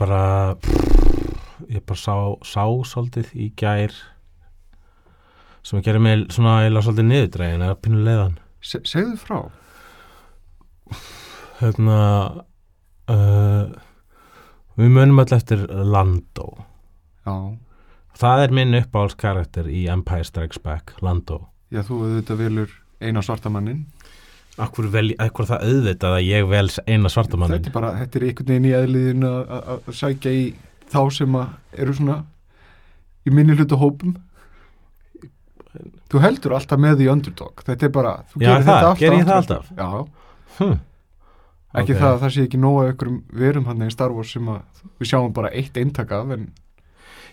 Ég, ég bara ég bara sá, sá svolítið í gær sem að gera mig svona eða svolítið niðurdregin eða pínu leiðan. Se segðu frá. Hérna uh, við munum alltaf eftir Lando. Já, það er minn uppáhaldskarakter í Empire Strikes Back, Lando. Já þú auðvitað velur eina svartamannin Akkur, vel, akkur það auðvitað að ég vel eina svartamannin Þetta er bara, þetta er einhvern veginn í eðliðin að sækja í þá sem eru svona í minni hlutu hópum Þú heldur alltaf með því underdog Þetta er bara, þú Já, gerir það, þetta alltaf geri ég það aftur. alltaf? Já, hm. ekki Ok. það að það sé ekki nóga ykkur verum hann í Star Wars sem að við sjáum bara eitt eintak af en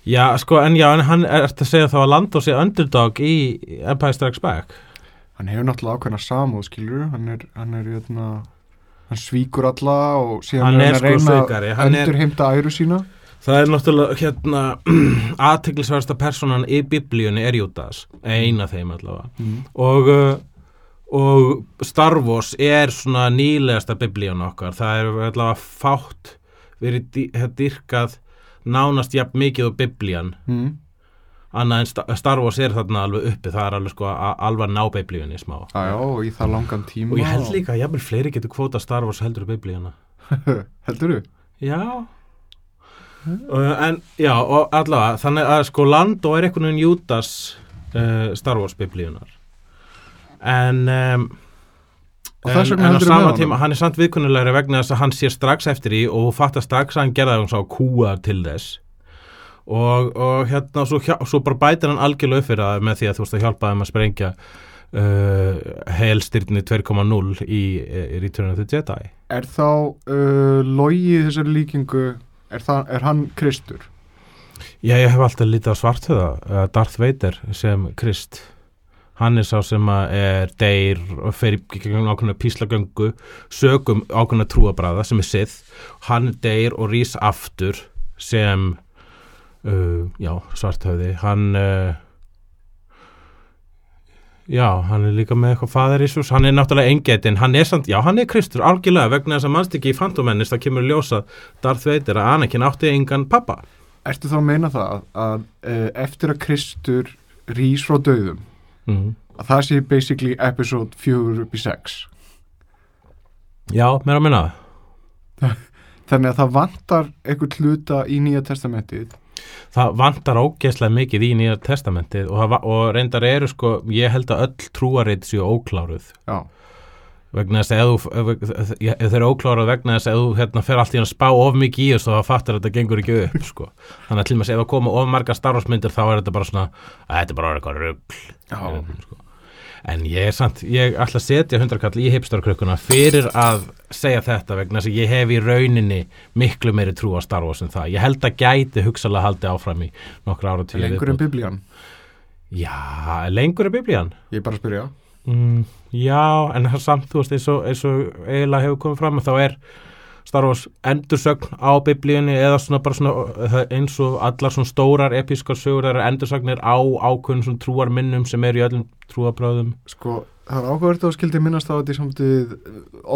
Já, sko, en já, en hann er að segja þá að Lando sé underdog í Empire Strikes Back hann hefur náttúrulega ákveðna samúð skilur hann er, hann er jötna, hann svíkur alla og síðan Hann er hann að sko reyna að er- endurheimta æru sína. Það er náttúrulega hérna aðteglisversta personan í biblíunni er Júdas, eina þeim allavega. Mm. og, uh, og Star Wars er svona nýlegasta biblíun okkar, það er allavega fátt verið hérna dyrkað nánast jafn mikið á biblían, Mm. Annað en Sta- Star Wars er þarna alveg uppi, það er alveg sko alveg ná biblíunni smá. Já, og í það langan tíma. Og ég held líka að jafnvel fleiri getur kvóta Star Wars heldur í biblíuna. Heldur þú? Já. Uh, En já, og allavega þannig að sko Lando er einhvern veginn Júdas uh, Star Wars biblíunar en um, en, en á sama tíma hann er samt viðkunnulegri vegna þess að hann sér strax eftir í og fattar strax að hann gerða það sá kúa til þess og, og hérna svo, svo bara bætir hann algjörlega upp fyrir það með því að þú veist að hjálpa þeim að sprengja uh, helstyrni 2.0 í, í Return of the Jedi. Er þá uh, logi þessari líkingu er, það, er hann Kristur? Já, ég hef alltaf lítið á svartöða uh, Darth Vader sem Krist. Hann er sá sem að er deyr og fer í gegnum ákveðna píslagöngu sögum ákveðna trúabræða sem er Sith. Hann deyr og rís aftur sem uh, já, svartöði hann uh, já, hann er líka með eitthvað faðerísus, hann er náttúrulega engetinn, hann er samt, já, hann er Kristur algjörlega vegna þess að mannst ekki í fantomennist það kemur ljósa Darth Vader að Anakin átti engan pappa Ertu þá að meina það að, uh, eftir að Kristur rís frá döðum mm. að það sé basically episode 4 upp í 6 Já, mér að minna það. þannig að það vantar einhvern hluta í Nýja testamentið Það vantar ógeðslega mikið í nýja testamentið og, það og reyndar eru sko, ég held að öll trúareit séu ókláruð Já, vegna þess að þeir eru ókláruð vegna þess að þú hérna, fer allt í að spá of mikið í þessu þá fattar þetta gengur ekki upp sko. þannig að til og með ef það koma of marga starfsmyndir þá er þetta bara svona, að þetta er bara eitthvað rugl já, sko. En ég er samt, ég ætla að setja hundrakall í hipstarkrökkuna fyrir að segja þetta vegna þess að ég hef í rauninni miklu meiri trú á Star Wars en það. Ég held að gæti hugsalega haldið áfram í nokkra ára tíu lengur en biblían? Já, lengur er biblían. Ég bara spyrja. Mm, Já, en það er samt, þú veist, eins og, eins og eiginlega hefur komið fram að þá er Star Wars endursögn á biblíunni eða svona bara svona eins og allar svona stórar episkar sögur eru endursagnir á ákveðin svona trúarminnum sem eru í öllum trúabröðum Sko, það er ákveðvert að þú skildi minnast á þetta í samtíð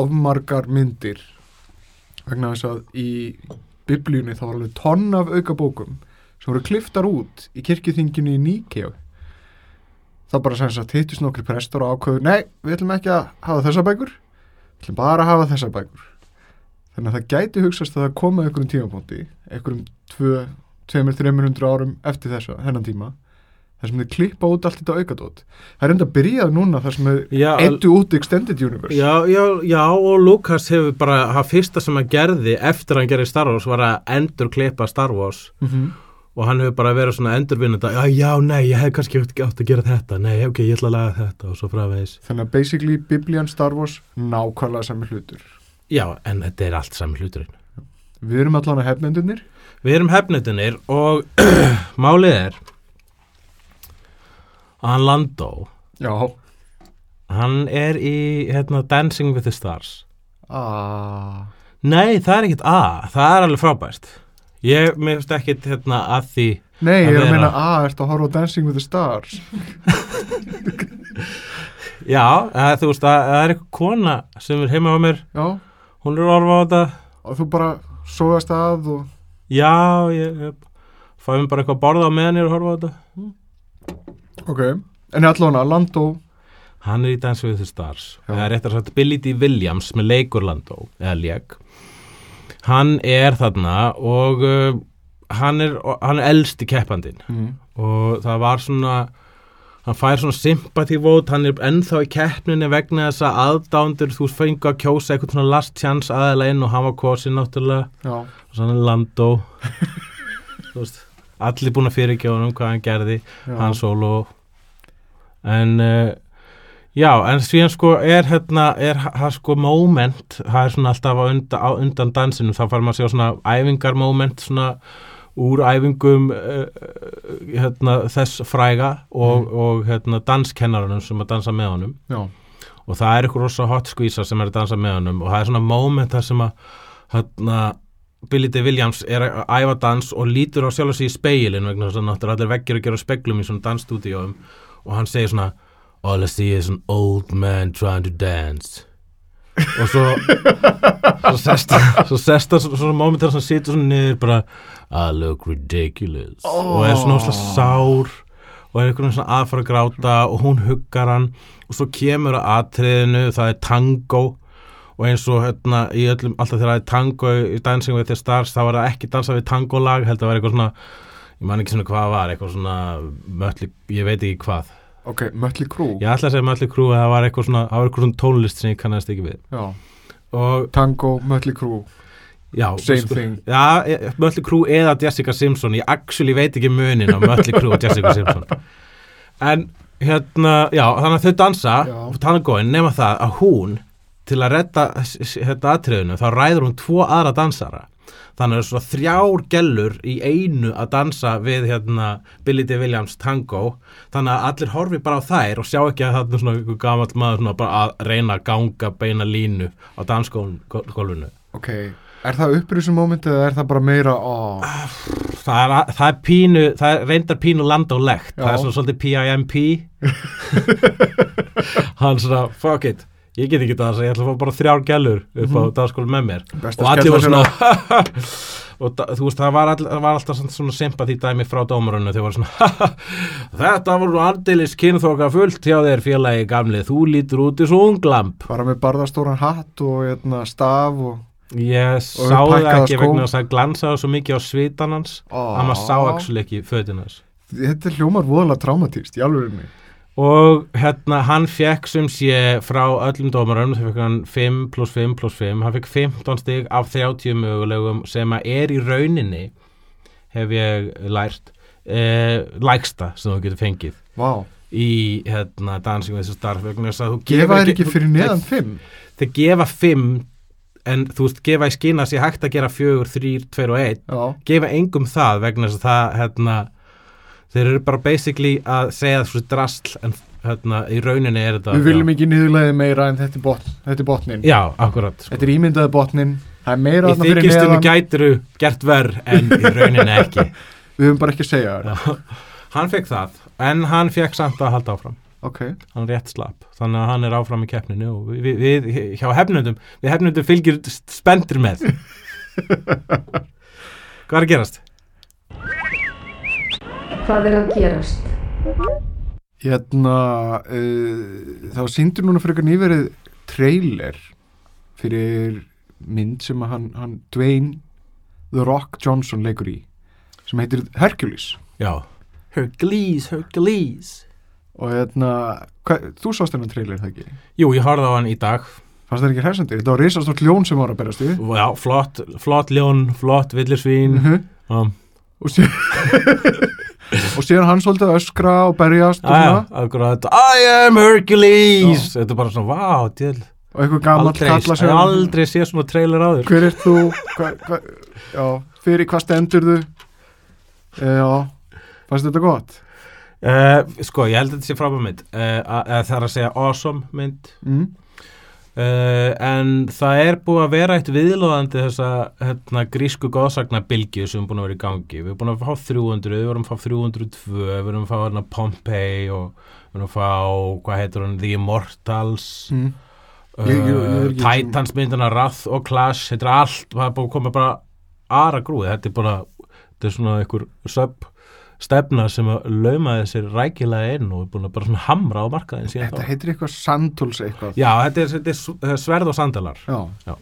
ofmargar myndir. Vegna þess að í biblíunni þá var alveg tonn af aukabókum sem voru kliftar út í kirkjuþinginu í Níkjö það bara sem sagt hittist nokkri prestar og ákveðu nei, við ætlum ekki að hafa þessar bækur. Við ætlum bara að hafa þessar bækur þannig að það gæti hugsast að það koma einhverjum tímapunkti einhverjum 2-300 árum eftir þessa, þennan tíma þar sem þið klippa út allt þetta aukadót. Það er enda að byrjað núna þar sem þið eittu út Extended Universe. Já, já, já, og Lucas hefur bara, það fyrsta sem hann gerði eftir að hann gerði Star Wars var að endur klippa Star Wars. Mhm. og hann hefur bara verið svona endurvinnandi já, já, nei, ég hef kannski átt að gera þetta. Nei, ok, ég ætla að laga þetta og svo framvegis. Þannig að basically Biblian Star Wars nákvæmlega sami hlutur já, en þetta er allt sami hluturinn. Við erum allan að hefnendunir Við erum hefnutinir og málið er að hann Landó já. hann er í hérna, Dancing with the Stars. Ah. Nei, það er ekkit A, það er alveg frábært. Ég meðist ekkit hérna, að því nei, ég er að meina að ertu að horfa á Dancing with the Stars? Já, að, þú veist, að, að það er eitthvað kona sem er heima á mér. Já, hún er orfa á þetta og þú bara sóðast að og Já, ég, ég fæ mér bara eitthvað að borða meðan ég er að horfa á þetta ok, en allan að Landó Hann er í Dancing with the Stars. Það er eftir að sagt Billy D. Williams með leikur Landó, eða leik Hann er þarna og uh, hann, er, hann er elsti keppandinn mm. og það var svona hann fær svona sympathy vote hann er ennþá í keppninu vegna þess að aðdándur þú fengu að kjósa eitthvað svona last chance aðeila inn og hann var kosin náttúrulega. Já, og svona Landó Þú veist, allir búin að fyrirgjóða um hvað hann gerði já. hann solo. En uh, já, en síðan sko er hérna, er það sko moment, það er svona alltaf undan, undan dansinu, þá fær maður að sjá svona æfingar moment, svona úr æfingum uh, hérna, þess fræga og, og hérna, danskennarunum sem að dansa með honum. Já, og það er ykkur rosa hot squeeza sem er að dansa með honum og það er svona moment þar sem að hérna, Billy D. Williams er að æfa dans og lítur á sjálf sig í speilin vegna þess að náttúrulega allir veggir að gera speglum í svona dansstúdíóum og hann segir svona All I see is an old man trying to dance og svo svo sest svo sest það svona moment þar sem situr svona niður bara I look ridiculous. Og er svona óslega sár og er einhvern veginn svona aðfara að gráta og hún huggar hann. Og svo kemur að atriðinu, það er tango. Og eins og hérna í öllum, alltaf þegar það er tango í Dancing with the Stars, þá var það ekki dansað við tangolag, held að vera eitthvað svona ég man ekki svona hvað það var, eitthvað svona mölli, ég veit ekki hvað ok, Mötli Krú ég ætla að segja mölli krú að það var eitthvað svona, það var eitthvað svona tónlist sem ég kannast ekki við já. og Tango, Mötli Krú já, Same thing. já, mölli krú eða Jessica Simpson, ég actually veit ekki munin á mölli krú og Jessica Simpson en hérna já, þannig að þau dansa Já. tangoin nema það að hún til að redda þetta atriðinu þá ræður hún tvo aðra dansara þannig að svona þrjár gellur í einu að dansa við hérna Billy D. Williams tango. Þannig að allir horfi bara á þær og sjá ekki að það er svona einhver gamall maður svona bara að reyna að ganga beina línu á dansgólfinu. Ok, er það upprýsum moment eða er það bara meira ó, það er, það er pínu, það er reyndar pínu land og lekt, Já. það er svona svolítið PIMP hann svona, fuck it ég get ekki það, ég ætla að fá bara þrjár gælur upp á dagskólu með mér. Best og að allir var svona og þú veist, það var, all, það var alltaf svona, sympathy dæmi frá dómarunnu þau var svona þetta nú andilis kynþoka fullt hjá þér félagi gamli, þú lítur út í svo unglamp bara með barðastóran hatt og hérna, staf og ég sá það ekki skó. vegna þess að glansaði svo mikið á svitan hans. Ó. að maður sá ekki fötin hans. Þetta er hljómar voðalega traumatíst í alveg mig og hérna hann fekk sem sé frá öllum dómarum sem fekk hann 5 pluss 5 pluss 5 hann fekk 15 stig af 30 mögulegum sem að er í rauninni hef ég lært eh, lægsta sem þú getur fengið Vá, í hérna Dancing with the Stars vegna þess að þú gefa þér ekki fyrir neðan þeir, 5 þeir gefa 5 en þú veist gefa í skina að sé hægt að gera 4, 3, 2 og 1 Já, gefa engum það vegna þess að það hérna, þeir eru bara basically að segja þessu drasl en hérna, í rauninni er þetta við viljum ekki niðurlega meira en þetta er, botn, þetta er botnin já, akkurat sko. Þetta er ímyndaði botnin Það er meira í þarna fyrir neðan. gætiru gert verð en í rauninni ekki. Við höfum bara ekki að segja það Já. hann fekk það en hann fekk samt að halda áfram. Ok, hann rétt slapp, þannig að hann er áfram í keppninu og við, við, við hjá hefnundum við hefnundum fylgjur spendir með. Hvað er að gerast? Hvað er að gerast? hérna uh, þá síndur núna fyrir eitthvað nýverið trailer fyrir mynd sem að hann, hann Dwayne The Rock Johnson leikur í sem heitir Hercules. Já, Hercules, Hercules. Og hérna, hva, þú sást hennar trailer það ekki? Jú, ég horfði á hann í dag. Fannst það ekki hræsandi, þetta var risastórt ljón sem var að berast við. Já, flott, flott ljón, flott villirsvín mm um, og síðan og síðan hann svolítið öskra og berjast og, svona, akkurat. I am Hercules! Þetta er bara svona, vá, til og eitthvað gammal kalla hef aldrei sé svona trailer áður. Hver er þú? Hva, hva, já, fyrir hvað stendur þú? E, já, fannst þetta gott? Uh, Sko, ég held að þetta sé frábæð mynd. Uh, Það er að segja awesome mynd. Mm. Uh, en það er búið að vera eitt viðlóðandi þessa hérna, grísku góðsagnabilgju sem er búin að vera í gangi. Við erum búin að fá 300, við erum að fá 302 við erum að fá hérna, Pompeii og við erum að fá, hvað heitur hann The Immortals. Mm. uh, Ég- ég- ég er ekki- Titans myndina Wrath og Clash, þetta er allt það er búin að koma bara aðra grúi þetta er bara, þetta er svona einhver sub stefna sem að laumaði sér rækilega inn og er búin að bara svona hamra á markaðin síðan þetta þá. heitir eitthvað sandúls eitthvað. Já, þetta er, þetta er sverð og sandalar. Já,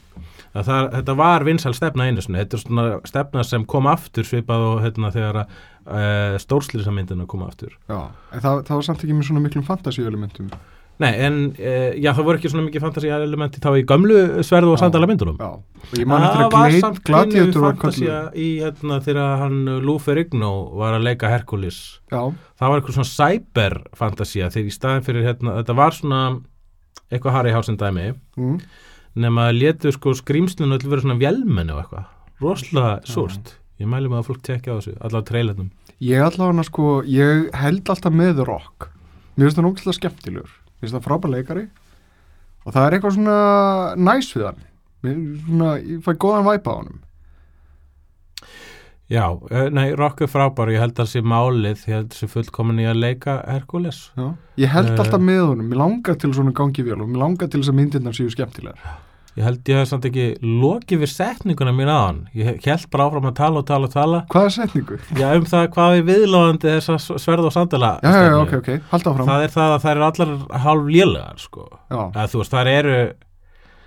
að það, þetta var vinsal stefna einu sinni, þetta er svona stefna sem kom aftur svipað og hérna þegar að uh, stórslýsamyndina kom aftur. Já. en það, það var samt ekki með svona miklum fantasíuelementum Nei, en uh, já, það voru ekki svona mikið fantasíaelementi þá í gömlu sverðu og sandala myndunum. Já, og ég man eftir að gladiator var fantasía í hérna þegar hann Lou Ferrigno var að leika Hercules. Já, það var eitthvað svona cyber fantasía þegar í staðin fyrir hérna, þetta var svona eitthvað Harry Housen dæmi. Mm. nema að letu sko skrýmslinu öll vera svona vélmenni og eitthvað. Rosalega súrt. Ég mæli mig að fólk tekja á þessu allavega trailertum ég allavega sko ég held alltaf með rock. Mér finnst það nógislega skemmtilegur finnst það frábær leikari. Og það er eitthvað svona næs við hann. Svona, ég fæ góðan væpa á honum. Já, eh, nei, Rock er frábær. Ég held að sé málið, ég held að sé fullkomin í að leika Hercules. Já. ég held Eh. alltaf með honum, mér langar til svona gangi vel og mér langar til þess að myndirnar séu skemmtilegar ég held ég hef samt ekki lokið við setninguna mín hann ég held bara áfram að tala og tala og tala. Hvaða setningu? já, um það hvað við viðlóðandi þessa sverð og sandala já, já, já, ok, ok, halda áfram. Það er það að það eru allar hálf lélegar sko. Já, að þú veist, það eru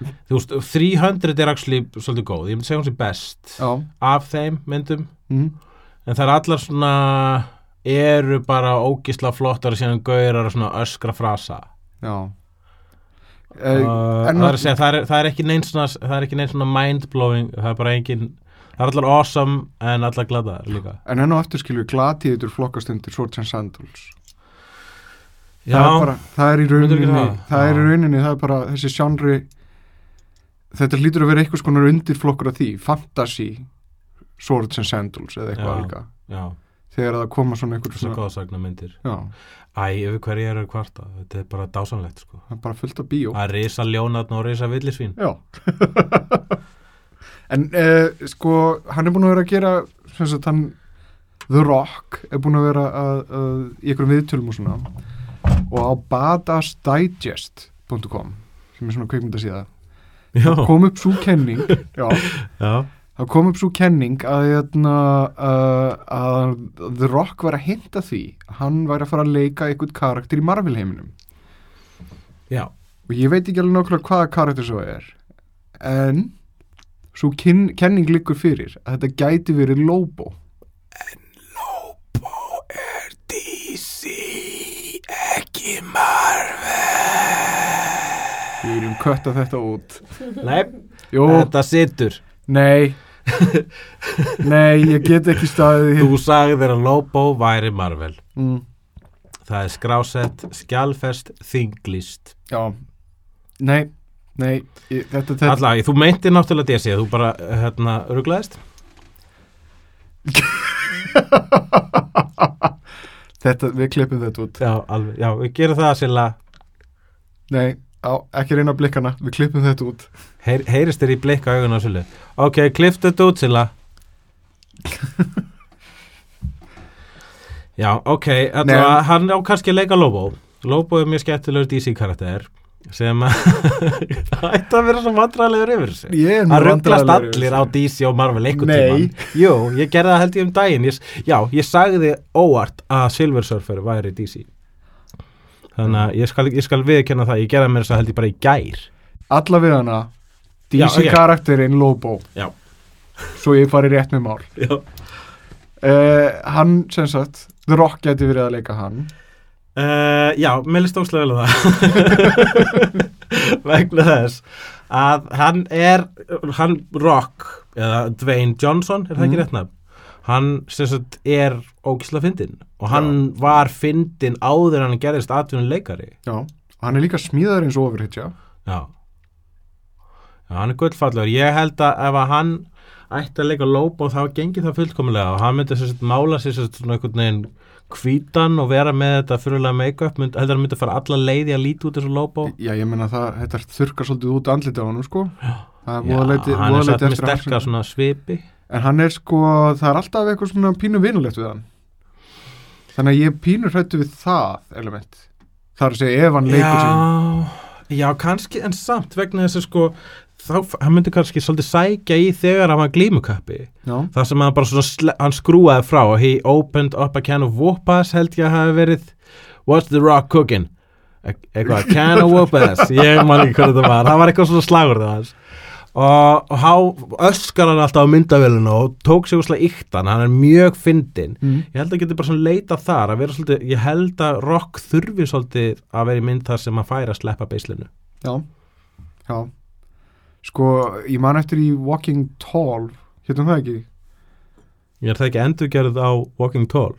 þú veist, 300 er actually svolítið góð, ég myndi segja hún sé best já, af þeim myndum. Mm. en það er allar svona eru bara ógisla flottar og síðan gaurar og svona öskra frasa. Já uh, uh, það, er segja, það, er, það er ekki neins svona það er ekki neins svona mind-blowing það er bara engin, það er allar awesome en allar gladaðar líka. En enn og aftur skilur gladiður flokkast undir Swords and Sandals. Já, það er, bara, það er í rauninni það? er í rauninni, það er bara þessi sjanri þetta hlýtur að vera einhvers konar undirflokkur af því, fantasy swords and sandals eða eitthvað líka. Já, þegar það koma svona einhver svona svona góðsagna myndir já, æ, yfir hverju er að kvarta þetta er bara dásanlegt sko. Það er bara fullt af bíó. Að risa ljónatn og risa villisvín. Já. En uh, sko hann er búin að vera að gera sem sagt hann The Rock er búin að vera að, að, í einhverjum viðtölum og svona. Og á badasdigest.com sem er svona kveikmyndasíða já, kom upp svo kenning. Já. Já, það kom upp svo kenning að, hérna, uh, að The Rock var að hinta því að hann væri að fara að leika einhvern karakter í Marvel heiminum. Já. Og ég veit ekki alveg nákvæmlega hvaða karakter svo er en svo kenning liggur fyrir að þetta gæti verið Lobo. Lobo er DC ekki Marvel. Við erum kötta þetta út. Nei, Jú, þetta situr. Nei nei, ég get ekki staðið Þú sagðir að Lobo væri Marvel. Mm, Það er skrásett, skjálfest, þinglist já, nei nei, ég, þetta, þetta Alla, þú meinti náttúrulega DC Þú bara, hérna, ruglaðist? Þetta, við klippum þetta út. Já, alveg, já, við gerum það Silla. Nei, á, ekki reyna blikkana, við klippum þetta út. Heyr, Heyrist þér í blikka augun á Sillu Ok, klift þetta út Silla. Já, ok Nei, en- Hann á kannski að leika Lobo. Lobo er mjög skemmtilegur DC karakter sem að það ætti að vera svo vandræðilegur yfir þessu. Ég að rugglast allir á. DC og Marvel Nei. tímann. Jú, ég gerði það held ég um daginn. Ég, Já, ég sagði óvart að Silver Surfer væri DC Þannig að ég skal, ég skal viðkenna það Ég gerði mér þess að held ég bara í gær. Alla við hana DC ok. karakterinn Lobo. Já. Svo ég fari rétt með mál. Já, uh, hann sem sagt The Rock gæti verið að leika hann. Uh, já, mér líst óslega vel á það. Vegna þess að hann er hann Rock eða Dwayne Johnson, er það ekki Mm. rétt nafn hann sagt er ógislega fyndin og hann var fyndin áður en hann gerðist atvinnum leikari já, og hann er líka smíðar eins og ofurhitja já. já hann er gullfallur. Ég held að ef að hann ætti að leika Lobo þá gengi það fullkomulega og hann myndi sagt mála sér sagt svona einhvern veginn hvítan og vera með þetta fyrirlega make-up. Mynd, heldur hann myndi fara alla leiði að líti út þessu Lobo já, ég menna það, þetta þurkar svolítið út andliti á hann sko. Já, hann er satt með sterkar svipi en hann er sko, það er alltaf eitthvað svona pínu vinulegt við hann. Þannig að ég er pínu hrættu við það element. Það er að segja ef hann leikur sín Já, kannski en samt vegna þess að sko þá, hann myndi kannski svolítið sækja í þegar hann var glímukappi. Það sem hann bara svona, hann skrúaði frá he opened up a can of whoopas held ég að hafi verið. What's the rock cooking? E- eitthvað, can of whoopas ég man ekki hvað þetta var, það var eitthvað svona slagur það hans og, og há, öskar hann alltaf á myndavélinu og tók sig úrslega yktan, hann er mjög fyndin mm. ég held að geta bara svona leita þar að vera svolítið, ég held að rock þurfi svolítið að vera í mynd þar sem hann fær að sleppa beislinu. Já, já. Sko, ég man eftir í Walking Tall hétum það ekki? Ég er það ekki endurgerð á Walking Tall?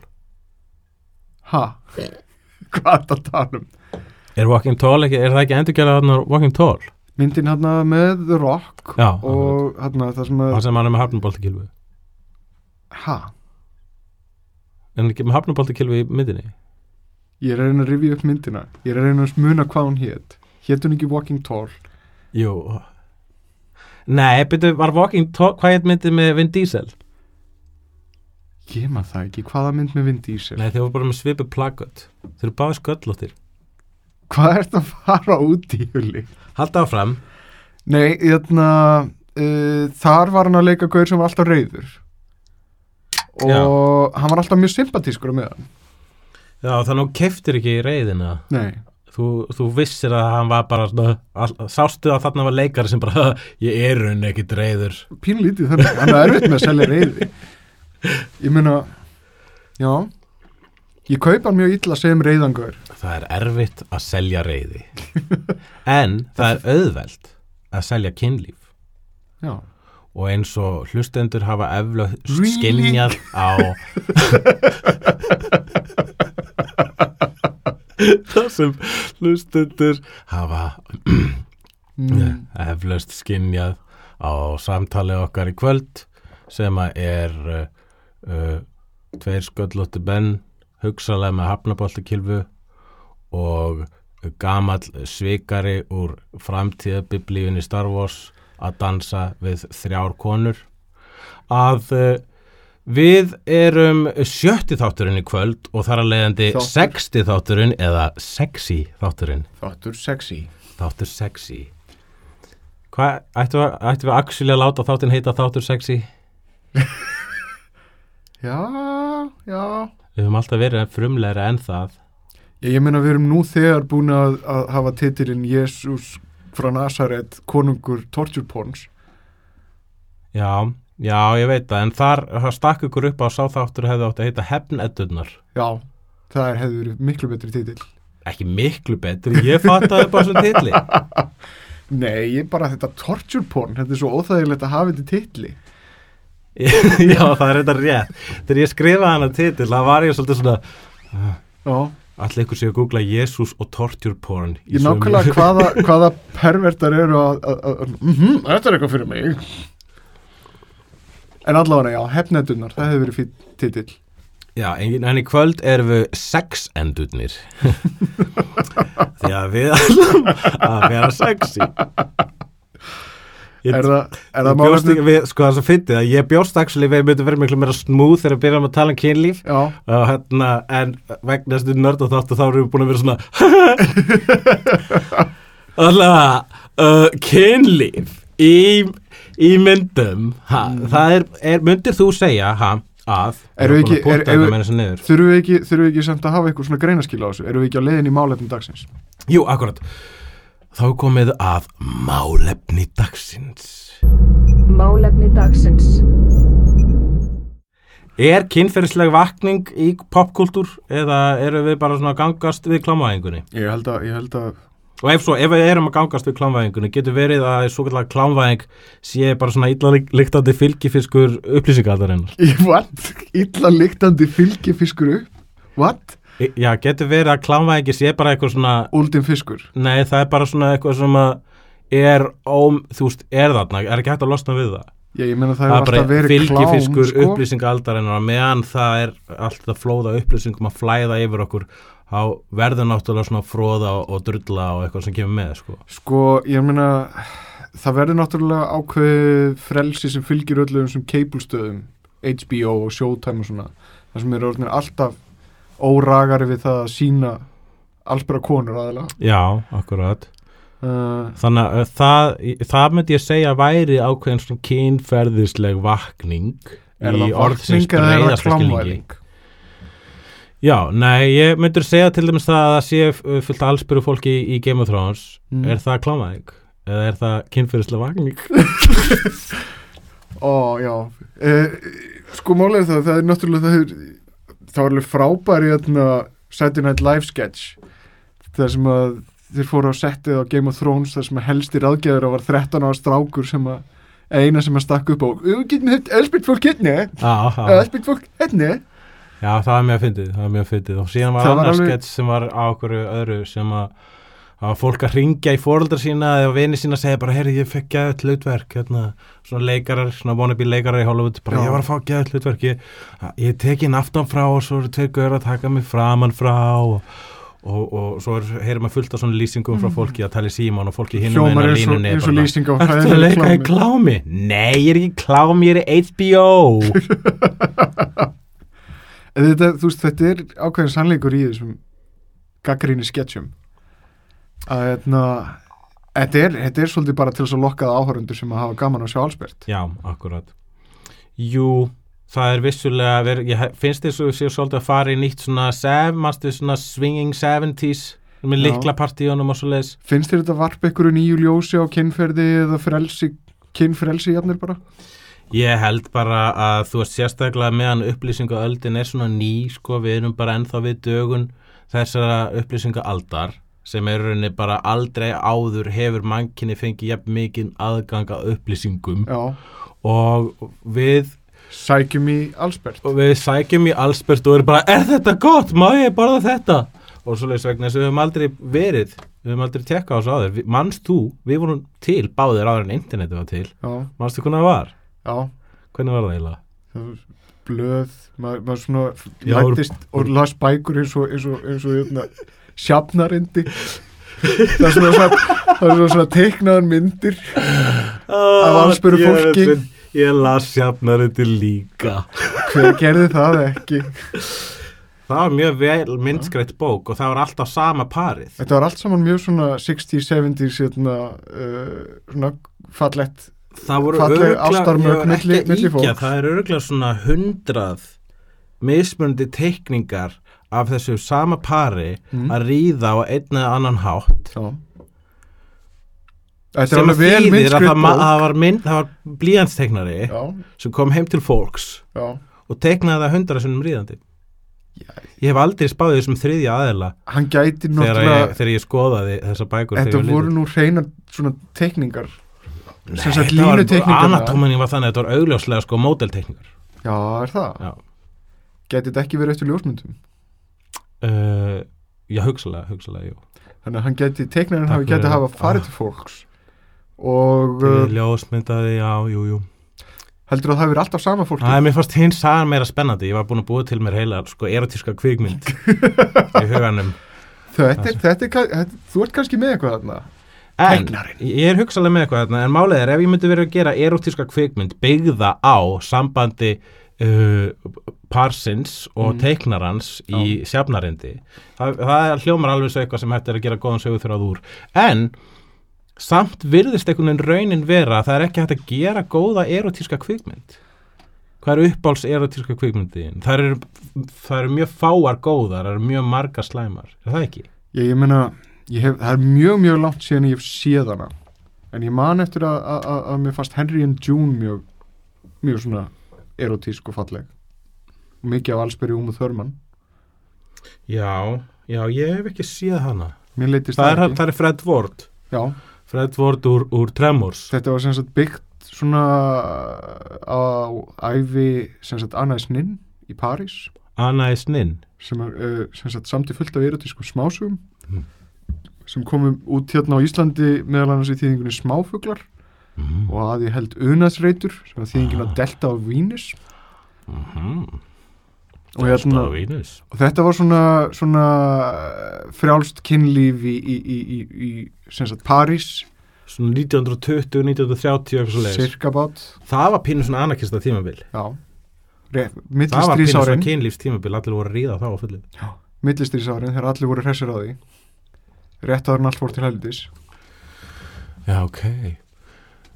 Ha, hvað er það að tala um? Er Walking Tall ekki, er það ekki endurgerð á Walking Tall myndin hann með Rock já, og hann það sem að það sem hann er með hafnaboltakilfu ha, er hann ekki með hafnaboltakilfu í myndinni? Ég er að reyna að rifja upp myndina. Ég er að reyna að smuna hvað hún hét. Hét hún ekki Walking Tall? Jú. Nei, byrju, var Walking Tall hvað heit myndið með Vin Diesel? Ég maður það ekki, hvaða mynd með Vin Diesel? Nei, þeir voru bara með svipu plaggöt þeir eru báði sköllóttir hvað er þetta að fara út í huli halda áfram. Nei, hérna, uh, þar var hann að leika gauður sem var alltaf reyður og Já. hann var alltaf mjög sympatískur með hann. já, þannig að keftir ekki reyðina Nei, þú, þú vissir að hann var bara svona, sástu að þarna var leikari sem bara ég er raun ekki reyður pínlítið þannig, hann er erfitt með að selja reyði. Ég meina, já, ég kaupa hann mjög illa sem reyðangaur. það er erfitt að selja reyði en það er auðvelt að selja kynlíf Já, og eins og hlustendur hafa efla Really? skinjað á það sem hlustendur hafa mm, eflaust skinjað á samtali okkar í kvöld sem að er uh, uh, tveir sköllótti benn hugsalega með hafnaboltakilfu og gamall svikari úr framtíðabiblíunni Star Wars að dansa við þrjár konur að uh, við erum sjötti þátturinn í kvöld og þar að leiðandi sexti þátturinn eða sexy þátturinn þáttur sexy. Þáttur sexy Hvað, ættum við, ættum við actually að láta þáttinn heita þáttur sexy? Já, já. Við höfum alltaf verið frumlegra en það Ég, ég meina við erum nú þegar búin að, að hafa titilinn Jésús frá Nazaret, konungur torture porns. Já, já, ég veit það En þar, það stakk ykkur upp á sá þáttur hefði átt að heita hefneddunar Já, það er hefði miklu betri titil. Ekki miklu betri, ég fattaði upp á þessum titli Nei, ég bara þetta torture porn, þetta er svo óþægilegt að hafa þetta titli. Já, það er þetta rétt Þegar ég skrifaði hana titil, það var ég svolítið svona Já, Allir ykkur sé að googla Jesus og torture porn ég nákvæmlega hvaða, hvaða pervertar eru að, að, að, mm þetta er eitthvað fyrir mig. En allavega, já, hefnedunnar, það hefði verið fýtt titill. Já, en, en í kvöld erum við sex endurnir Því að við ætlum að vera sexy Ég, Er það, er það málefni? við, sko það sem fyndið að ég bjóst actually við myndum vera miklu meira smúð þegar við byrjum að tala um kynlíf og hérna, en vegna þessu nörd og þáttu þá erum við búin að vera svona Alltaf, uh, kynlíf í, í myndum ha, það er, er, myndir þú segja ha, að Erum við er ekki- er- þurfum við ekki, þurfum við ekki samt að hafa eitthvað svona greinaskil á þessu? Erum við ekki á leiðin í málefnum dagsins? Jú, akkurat. Þá komið að málefni dagsins. Málefni dagsins. Er kynferðisleg vakning í popkultúr eða eru við bara svona að gangast við klámvæðingunni? Ég held að, ég held að Og ef svo, ef við erum að gangast við klámvæðingunni, getur verið að svo kallar klámvæðing sé bara svona illa líktandi fylgifiskur upplýsingaldarinnar? What? Illa lyktandi fylgifiskur upp? What? Já, getur verið að klámvæðingi sé bara eitthvað svona, Úldin fiskur nei það er bara svona eitthvað sem að er óm, þú veist, er þarna, er ekki hægt að losna við það? Já, ég meina það Það er er alltaf verið klám fylgifiskur sko. upplýsingaldarinnar meðan það er alltaf flóða upplýsingum að flæða yfir okkur þá verður náttúrulega svona fróða og, drulla og eitthvað sem kemur með sko. Sko, ég meina það verður náttúrulega ákveðið frelsi sem fylgir öllum sem keipulstöðum HBO og Showtime og svona það sem eru alltaf óragari við það að sína alls bara konur aðeins Já, akkurat uh, Þannig að það, það myndi ég segja væri ákveðin svona kynferðisleg vakning Er það vakning eða er það klámvæðing? Já, nei, ég myndur segja til dæmis það að það sé fullt allsbyrju fólki í, í Game of Thrones Mm. Er það klámvæðing? Eða er það kynferðisleg vakning? Ó, já uh, Sko, málega það, það er náttúrulega það, er, það var alveg frábæri hérna, Saturday Night Live sketch. Það sem að þeir fóru á settið á Game of Thrones þar sem að helsti ráðgæður var 13 ára strákur sem að eina sem að stakk upp á "Við getum hitt elspyrt fólk hérna. Elspyrt fólk hérna. Já, það var mjög fyndið, það var mjög fyndið. Og síðan var annars skets sem var á okkur öðru sem að að fólk að ringja í fóreldra sína eða vini sína að segja bara, herri, ég fekk gæðut hlutverk hérna, svona leikarar, svona wannabe leikarar í Hollywood, bara Já. ég var að fá gæðut hlutverk ég, ég teki inn aftan frá og svo eru tveir gauður að taka mig framan frá og, og, og svo er, heyrir maður fullt af svona lýsingum frá fólki að tala í síman og fólki hinn hljómar meina eins og, línunni er eins og bara, lýsing á í klámi. Nei, ég er ekki í klámi, ég er í HBO En þetta, þú veist, þetta er ákveðin sannleikur í þessum gaggríni sketchum að hérna þetta er, þetta er svolítið bara til þess að lokkaða áhörundur sem að hafa gaman að sjá allsbært Já, akkurat. Jú, það er vissulega ver, ég finnst þess að séu svolítið að fara í nýtt svona, sev, manstu, svona swinging 70s með likla partíunum og svo leiðis finnst þér þetta varpa ykkur nýju ljósi á kynferði eða frelsi, kynfrelsi jafnir bara? Ég held bara að þú veist sérstaklega meðan upplýsinga öldin er svona ný sko, við erum bara ennþá við dögun þessara upplýsinga aldar sem er rauninni bara aldrei áður hefur mannkinni fengið jafn mikið aðgang að upplýsingum. Já, og við sækjum í allsbært og við sækjum í allsbært og erum bara, er þetta gott, má ég borða þetta? Og svo leiðis vegna þess að við höfum aldrei verið við höfum aldrei tekka á þessu áður. Við- manst þú, við vorum til báðir áður en interneti var til, Já, manstu hvernig það var? Já, hvernig var það eiginlega? Það var blöð maður, maður svona Já, lættist og las bækur eins og, eins og, eins og hérna, sjafnarindi. Það er svona, svona, er svona, svona teiknaðan myndir Af allsbæru fólki. ég las sjafnar þetta líka. Hver gerði það ekki? Það var mjög vel myndskreitt bók og það var alltaf sama parið. Þetta var allt saman mjög svona 60s, 70s hérna, uh, svona fallett það voru ég fólks. það er öruglega svona hundrað mismunandi teikningar af þessu sama pari Mm. að ríða á einn eða annan hátt. Já. Sem að þýðir að það, það var, var blíjansteiknari já, sem kom heim til fólks já, og teiknaði það hundra sinnum ríðandi. Ég hef aldrei spáðið þessum þriðja gæti þegar ég, þegar ég skoðaði þessa bækur þetta voru nú hreinar svona teikningar. Nei, þetta var- anatóminin var þannig að þetta var augljóslega sko módelteikningar. Já, er það? Já. þetta ekki verið eftir ljósmyndum uh, já, hugsalega, hugsalega, jú. Þannig að hann gæti, teiknarinn hafi gæti fyrir. hafa farið Ah. til fólks. Og uh, ljósmyndaði, já, jú, jú. Heldur að það verið alltaf sama fólki Það er mér fannst hins sagan meira spennandi. Ég var búin að búa til mér heila sko erotíska kvikmynd í huganum. Þetta er, þetta er, þetta, þú ert kannski með eitthvað þarna. En Teiknarinn. ég er hugsalega með eitthvað þarna En málið er ef ég myndi verið að gera erotíska kvikmynd byggða á sambandi uh, parsins og Mm. teiknarans í sjafnarindi. Það, það hljómar alveg svo eitthvað sem hægt er að gera góðan sögur þurrað úr. En samt virðist einhvern veginn raunin vera að það er ekki hægt að gera góða erotíska kvikmynd. Hvað er uppáls erotíska kvikmyndin það eru, það eru mjög fáar góðar það eru mjög margar slæmar. Er það ekki? ég, ég meina, ég hef, það er mjög mjög langt síðan ég hef séð hana. En ég man eftir að, að, að, að mér fannst Henry and June mjög mjög svona erotísk og falleg. Mikið af Allsberg Úmu Þörmann. Já, já, ég hef ekki séð hana. Það það, er, það er Fred Ward. Já, Fred Ward úr, úr Tremors. Þetta var sem sagt byggt svona á æfi sem sagt Anais Nin í París. Anna is Nin sem er uh, sem sagt samtíð fullt af erotískum smásugum Mm. sem komum út hérna á Íslandi meðal annars í þýðingunni smáfuglar mm. og að ég held unaðsreitur sem var þýðingin að delta á Vínus mm. og, hérna, og þetta var svona, svona frjálst kynlíf í, í, í, í, í sem sagt París. Svona 1920, 1930 eitthvað svo leiðis cirkabát Það var pínu svona anarkista tímabil. Já. Það var pínu svona millistrísárin kynlífs tímabil Allir voru að ríða þá á fullu. Millistrísárin þegar allir voru hressir á því. Rétt áður en allt fór til helvitis. Já, ok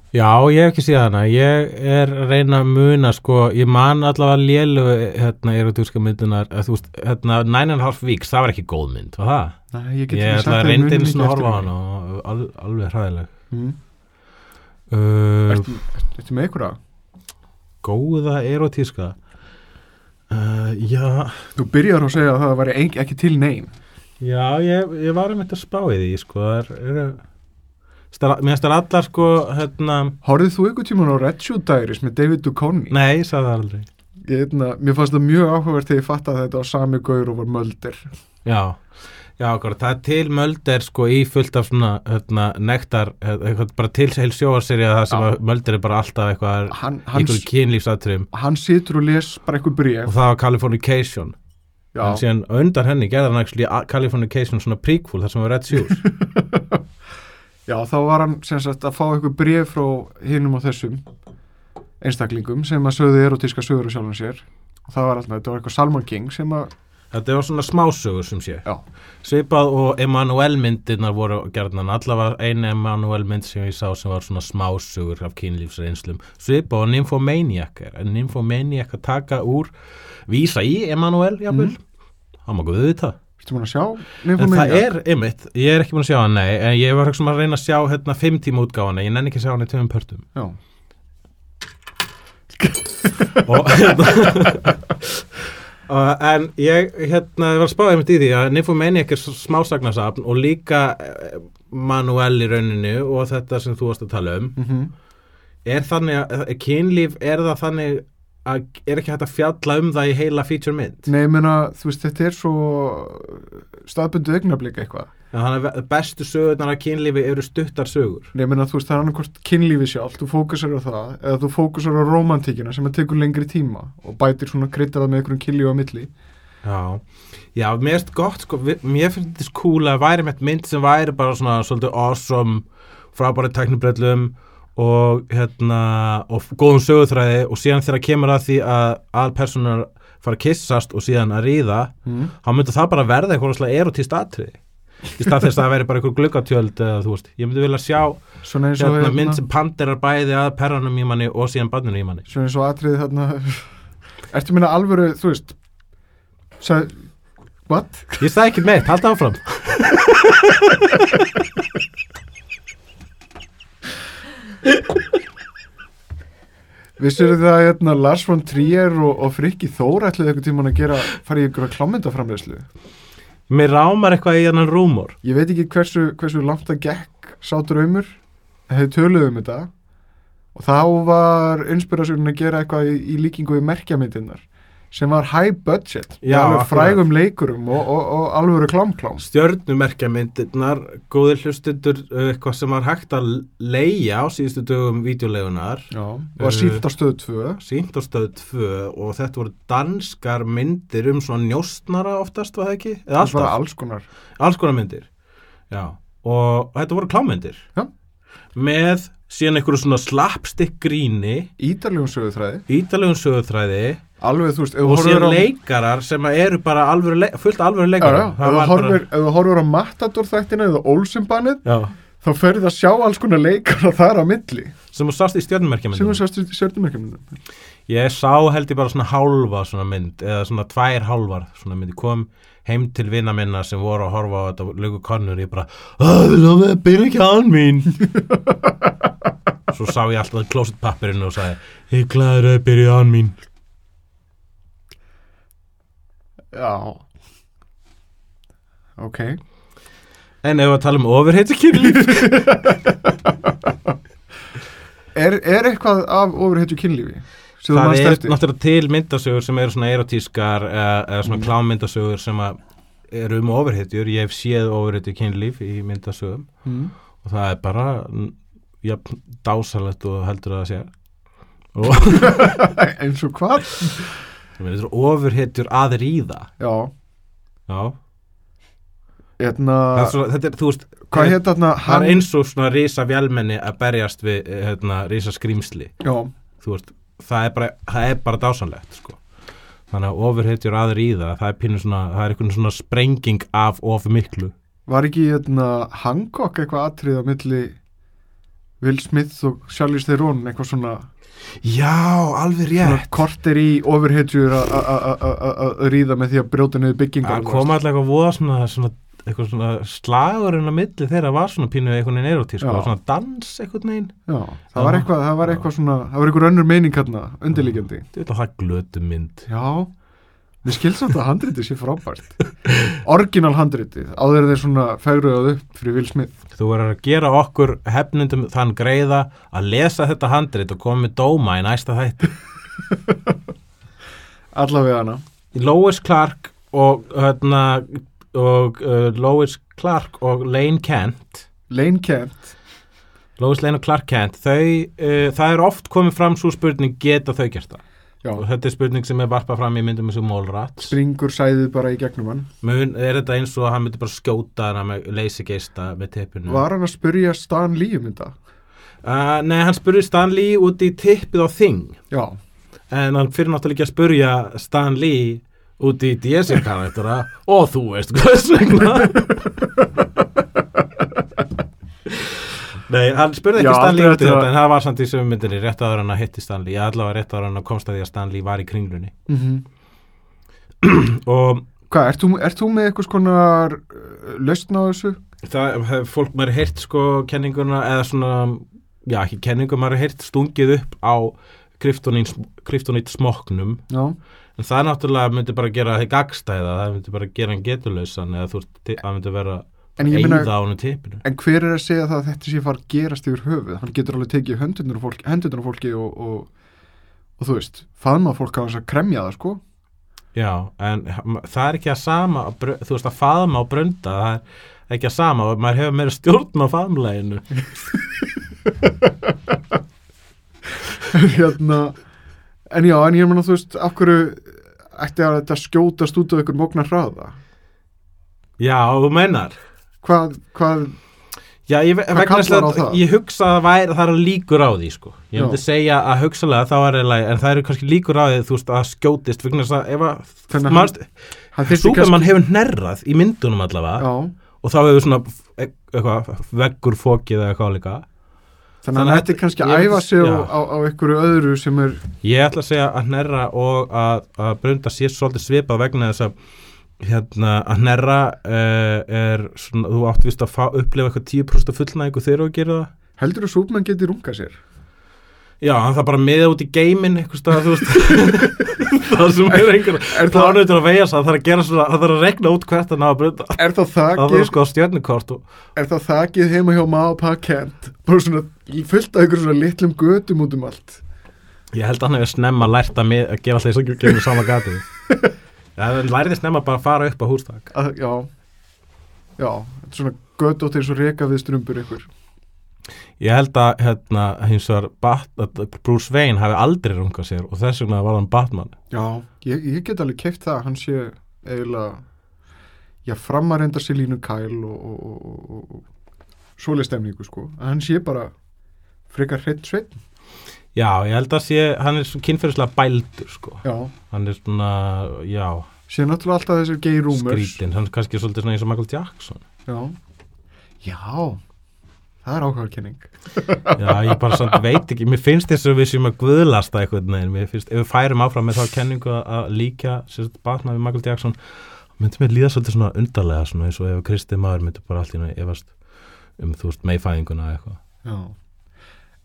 Já, ég hef ekki séð hana Ég er að reyna að muna sko Ég man allavega lélu hérna erotúrska myndunar að, Þú veist, hérna Nine and a Half Weeks Það var ekki góð mynd, var það? Nei, ég get Ég ekki sagt að að ég reyndi muni eins mikið og horfa á eftir hana og al, alveg hræðileg mm. uh, Ertu, ertu með ykkur að? Góða erotíska uh, Já Þú byrjar að segja að það ein, ekki til neyn Já, ég, ég var um þetta að spá í því sko, það er, er Stara, mér finnst það allar sko hérna, Horfðið þú ykkur tíman á Red Shoe Diaries með David Duchovny? nei, ég sagði það aldrei. Ég, eitna, mér fannst það mjög áhugavert þegar ég fatt að þetta var sami gaur og var möldir. Já, já, okkur, það er til mölder sko í fullt af svona hérna, nektar, eitthvað, bara til heil sjóaserja það sem Já. að mölder er bara alltaf eitthvað hann, einhverju kynlífsatriðum. hann situr og les bara eitthvað og bréf það var Californication. Já, en síðan á undan henni gerði hann actually Californication svona prequel þar sem var Red Shoes já, þá var hann sem sagt að fá eitthvað bréf frá hinum og þessum einstaklingum sem að sögðu erotíska sögur á sjálfum sér. Og það var alltaf, þetta var eitthvað Salman King sem að, Þetta var svona smásögur sem sé. Já, Svipað og Emanuel myndirnar voru gerðnan allavega einu Emanuel mynd sem ég sá sem var svona smásögur af kynlífsreynslum. Svipað og Nymphomaniac en Nymphomaniac að taka úr vísa í Emanuel, jafnvel. Það má guðu þetta ertu múin að sjá En Nymphomania? það er, einmitt, ég er ekki búin að sjá hann, nei en ég var ekki að reyna að sjá hérna fimm tíma útgáfana ég nenni ekki að sjá hann í tveim pörtum. Já, og hérna Uh, en ég hérna var að spáða einmitt í því að Nymphomaniac er smásagnasafn og líka eh, Manuel í rauninu og þetta sem þú varst að tala um. Mhm. Er þannig að er kynlíf, er það þannig að er ekki hægt að fjalla um það í heila feature mynd Nei, ég meina, þú veist, þetta er svo staðbundu augnablík eitthvað. en þannig að bestu sögurnar af kynlífi eru stuttar sögur Nei, ég meina, þú veist, það er annarkvort kynlífi sjálf, þú fókusar á það, eða þú fókusar á romantíkina sem að tekur lengri tíma og bætir svona kryttar það með einhverjum kynlífi á milli. Já, já, mér finnst gott sko, mér finnst þetta cool að væri með mynd sem væri bara svona svolítið awesome frábæri tæknibrellum og hérna og góðum sögutræði og síðan þegar kemur að því að aðalpersonar fara að kissast og síðan að ríða Mm. þá myndi það bara verða eitthvað svona erotíst atriði í stað þess að það veri bara einhver glukkatjöld eða þú veist, ég myndi vilja sjá Svona eins og, hérna, mynd sem panderar bæði að perranum í manni og síðan banninu í manni svona eins og atriði þarna, ertu minna alvöru, þú veist, sagði, what? Ég sagði ekki meitt, halda áfram Vissir það að hérna, Lars von Trier og, og Frikki Þór ætlaði eitthvað tíman að gera, fara í ykkur klámyndaframleyslu? Mér rámar eitthvað í hennan rúmor. Ég veit ekki hversu, hversu langt það gekk sá draumur, hefði töluð um þetta. Og þá var inspirasjónin að gera eitthvað í, í líkingu við merkjamyndirnar sem var high budget Já, frægum leikurum og, og, og alvöru klámklám. Stjörnumerkjamyndirnar, góðir hlustundur eitthvað sem var hægt að leia á síðustu dögum vídeolegunar Já, var síft á stöð 2 sínt á stöð 2 og þetta voru danskar myndir um svona njóstnara oftast, var það ekki? Eða það var alltaf, alls konar. Alls konar myndir Já, og þetta voru klámyndir. Já. með síðan einhverju svona slapstick gríni. Ídaljum söguþræði. Ítalegum sögutræði alveg þú veist, þú og síðan á leikarar sem eru bara alvöru fullt alvöru leikarar. ef þú þú horfir á Matador þættina eða Olsenbannið þá ferði að sjá alls konar leikara þar á milli. Sem þú sást í sem stjörnumerkjamyndum við sást í sértumörkjumundum Ég sá held ég bara svona hálfa svona mynd eða svona tvær hálfar svona mynd ég kom heim til vina minna sem voru að horfa á þetta lögu konur ég bara að vil það byrja ekki án mín. Svo sá ég alltaf klósitpappirinn og sagði ég glæður að byrja án mín Já Ok En ef við tala um ofurheiti kynlíf Er, er eitthvað af ofurhetju kynlífi? sem þú Það er eftir? náttúrulega til myndasögur sem eru svona erotískar eða, eða svona Mm. klámyndasögur sem að eru um ofurheitjur, ég hef séð ofurheitju kynlíf í myndasögum Mm. og það er bara mm, ja, dásalegt og heldur að það sé Eins og hvað? Þetta er ofurheitjur að ríða. Já, Já, hérna það svona, þetta er, þú veist Hvað það heit þarna það er eins og svona rísa vélmenni að berjast við eh, hérna, rísa skrýmsli Já, þú veist, það er bara, það er bara dásanlegt sko. þannig að ofurheitjur að ríða það er pínu svona, það er einhvern svona sprenging af of miklu. Var ekki hérna Hancock eitthvað atrið á milli Will Smith og Charlize Theron eitthvað svona, já, alveg svona korter í ofurhetjur að- að- að- að að ríða með því að brjóta niður byggingar það kom alltaf eitthvað voða svona, svona eitthvað svona slagurinn á milli þeirra var svona pínu einhvern veginn erotísk Já. og svona dans einhvern veginn. Já, það var eitthvað, það var eitthvað svona það var eitthvað önnur meining hérna, veit að það glötu mynd. Já, mér skilst samt að handritið sé frábært. Orginal handritið, áður þeir svona fegruðað upp fyrir Will Smith. Þú verður að gera okkur hefnundum þann greiða að lesa þetta handrit og koma með dóma í næsta þætti. Allavega hana. Lois Clark og hérna og uh, Lois Clark og Lane Kent. Lane Kent. Lois Lane og Clark Kent þau, uh, það er oft komið fram svo spurning geta þau gert það Já, og þetta er spurning sem er varpað fram í myndum eins og Mallrats. Springur sæðið bara í gegnum hann. Mun, er þetta eins og að hann myndi bara skjóta hana með leysigeista með teppinu Var hann að spurja Stan Lee um þetta? uh, Nei, hann spurði Stan Lee út í tippið á Thing Já, en hann fyrir náttúrulega ekki að spurja Stan Lee út í DSM-karaktera og þú veist hvers vegna Nei, hann spurði ekki Já, Stan Lee aldrei út í þetta. en það var samt í sömu myndinni rétt áður en að hitti Stan Lee, allavega rétt áður en að komst að því að Stan Lee var í kringlunni. Mm og Hvað, ert þú, ert þú með eitthvað skonar uh, lausn á þessu? það hef fólk maður heyrt sko kenninguna eða svona, já ekki kenningu maður heyrt stungið upp á kryptonít smoknum Já, en það náttúrulega myndi bara gera þig gagstæða, það myndi bara gera hann getulausan eða þú veist, það myndi vera en En hver er að segja það að þetta sé fara að gerast yfir höfuð? Hann getur alveg tekið höndunur á fólki, hendurnar á fólki og, og, og þú veist, faðma fólk á þess að kremja það, sko. já, en það er ekki að sama þú veist að faðma og brönda það er ekki að sama og maður hefur meira stjórn á faðmleginu hérna, en já, en ég meina, þú veist, af hverju ætti að þetta skjótast út á ykkur móknar hraða? já, þú mennar Hvað, hvað, Já, ég, að ég hugsa að væri, það eru líkur á því sko. ég myndi segja að hugsalega þá er eiginlega, en það eru kannski líkur á því veist að skjótist Súpermann hefur hnerrað í myndunum allavega Já, og þá hefur svona e- eitthvað, veggur fókið eða eitthvað líka þannig að að ætti kannski að æfa sig já. á, á ykkur öðru sem er, ég ætla að segja að hnerra og að, að brunda sé svolítið svipað vegna þess að hérna, að hnerra uh, er svona, þú átt vist að fá, upplifa eitthvað 10% fullnægingu þegar þú gerir það heldur að Súpermann geti runga sér? Já, hann það bara miða út í geimin eitthvað stað, þú veist það sem er einhver Er það, plánutur að veja það þarf að gera svona, það þarf að regna út hvert að ná að brunda er það það þarf að skoða stjörnukort og er það þakið heima hjá má og pakent? Bara svona fullt af ykkur svona litlum götum út um allt. ég held að hann hefur snemma lært að, mið, að gera alltaf þess að gera það snemma bara að fara upp á hústak já, já, þetta er svona eins og reka við strumbur ykkur. ég held að hérna, hins vegar Bruce Wayne hafi aldrei rungað sér og þess vegna var hann Batman Já, ég, ég get alveg keift það, hann sé eiginlega, já, framarenda sér línu kæl og, og, og, og, og svoleið stemningu, sko. Að hann sé bara frekar hreitt sveit. Já, ég held að sé, hann er svo kynferðislega bældur sko, Já, hann er svona já, sé náttúrulega alltaf þessir gay rumors. skrítinn hann er kannski svolítið svona eins og Michael Jackson Já, já, það er ákvæðarkenning. Já, ég bara samt veit ekki, mér finnst þess að við séum að guðlasta eitthvað neginn, mér finnst, ef við færum áfram með þá kenningu að- líka sérst batna við Michael Jackson, myndi mér líða svolítið svona undarlega, svona eins og ef Kristi maður myndi bara allt í náðu efast um, þú veist, meifæðinguna eitthvað. Já.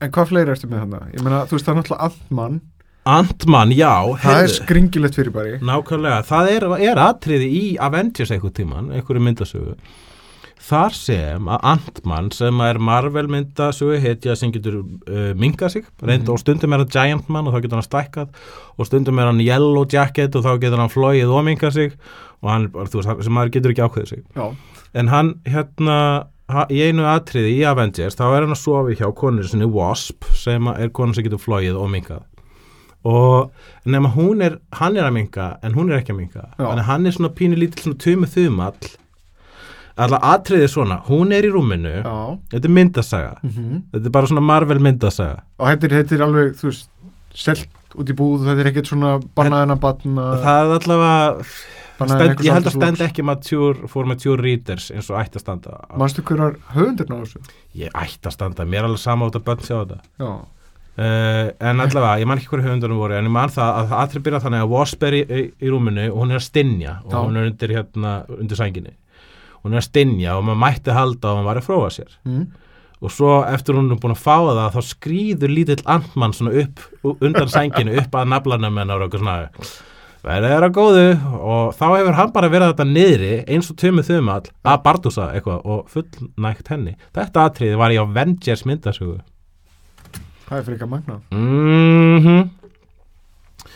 En hvað fleiri ertu með hann? Ég meina, þú veist, það er náttúrulega Antmann Ant-Man, já það er heyrðu. skringilegt fyrir bari Nákvæmlega, það er, er atriði í Avengers einhvern tíman, einhverju myndasögu. Þar sem að Ant-Man sem er Marvel myndasögu hetja sem getur uh, minkað sig reynd, og stundum er hann Giant Man og þá getur hann stækkað og stundum er hann Yellow Jacket og þá getur hann flóið og minkað sig og hann, þú veist, sem maður getur ekki ákveðið sig. Já, en hann hérna í einu atriði í Avengers þá er hann að sofi hjá konur sinni Wasp sem er konur sem getur flóið og minkað. Og nema hún er hann er að minka en hún er ekki að minka Já. þannig að hann er svona pínu lítill svona tumu þumall alltaf atriði svona hún er í rúminu. Já. þetta er myndasaga. Mm þetta er bara svona Marvel myndasaga. Og þetta er, þetta er alveg, þú veist selt út í búð, þetta er ekkert svona bannaðina batna, það er allavega bannaðina stend, ég held að stend ekki mature, for mature readers eins og ætti að standa. Manstu hverjar höfundirna á þessu? ég ætti að standa, mér er alveg sama út að bönn sjá þetta. Já, Uh, en allavega, ég man ekki hverju höfundunum voru en ég man það að það aðri byrja þannig að Wasp er í, í, í rúminu og hún er að stinja og Já. hún er undir hérna, undir sænginni. Hún er að stinja og maður mætti halda og maður var að fróa sér. Mm. og svo eftir hún er búin að fá það þá skrýður lítill andmann svona upp undan sænginu upp að naflanum hennar og eitthvað svona verðið er að góðu og þá hefur hann bara verið þetta niðri eins og tömið þumall að Bardusa eitthvað og fullnægt henni. Þetta atriði var í Avengers myndasögu. Það er frekar magna mhm.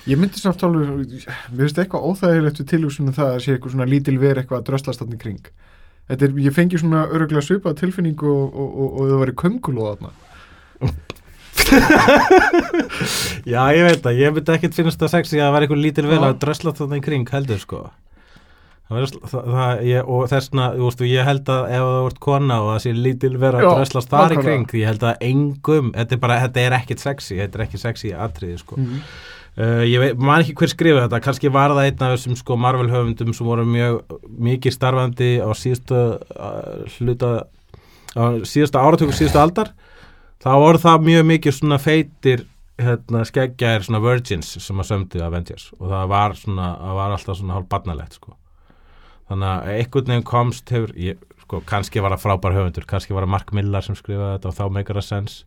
Ég myndi samt alveg, mér finnst eitthvað óþægilegt við tilhugsunum það að sé eitthvað svona lítil ver eitthvað að dröslast í kring. Er, ég fengi svona öruglega svipað tilfinningu og, og, og, og það væri köngulóð þarna Já, ég veit það, ég myndi ekkert finnast það sexy að var eitthvað lítil vel að drösla þarna í kring heldur sko. Það var, það, það, ég, og þessna, þú veist, ég held að ef það vart kona og það sé lítil vera að Já, dröslast þar í kring, ég held að engum, þetta er bara, þetta er ekkert sexy, þetta er ekki sexy atriði sko. Mm. Uh, ég veit, man ekki hver skrifa þetta kannski var það einn af þessum sko Marvel höfundum sem voru mjög mikið starfandi á síðustu uh, hluta á síðustu áratöku, síðustu aldar þá voru það mjög mikið svona feitir hérna, skeggjaðir svona virgins sem að sömdu Avengers. Og það var svona, það var alltaf svona hálf barnalegt sko. Þannig að einhvern veginn komst hefur, ég, sko, kannski var það frábær höfundur, kannski var það Mark Millar sem skrifaði þetta og þá meikar það sens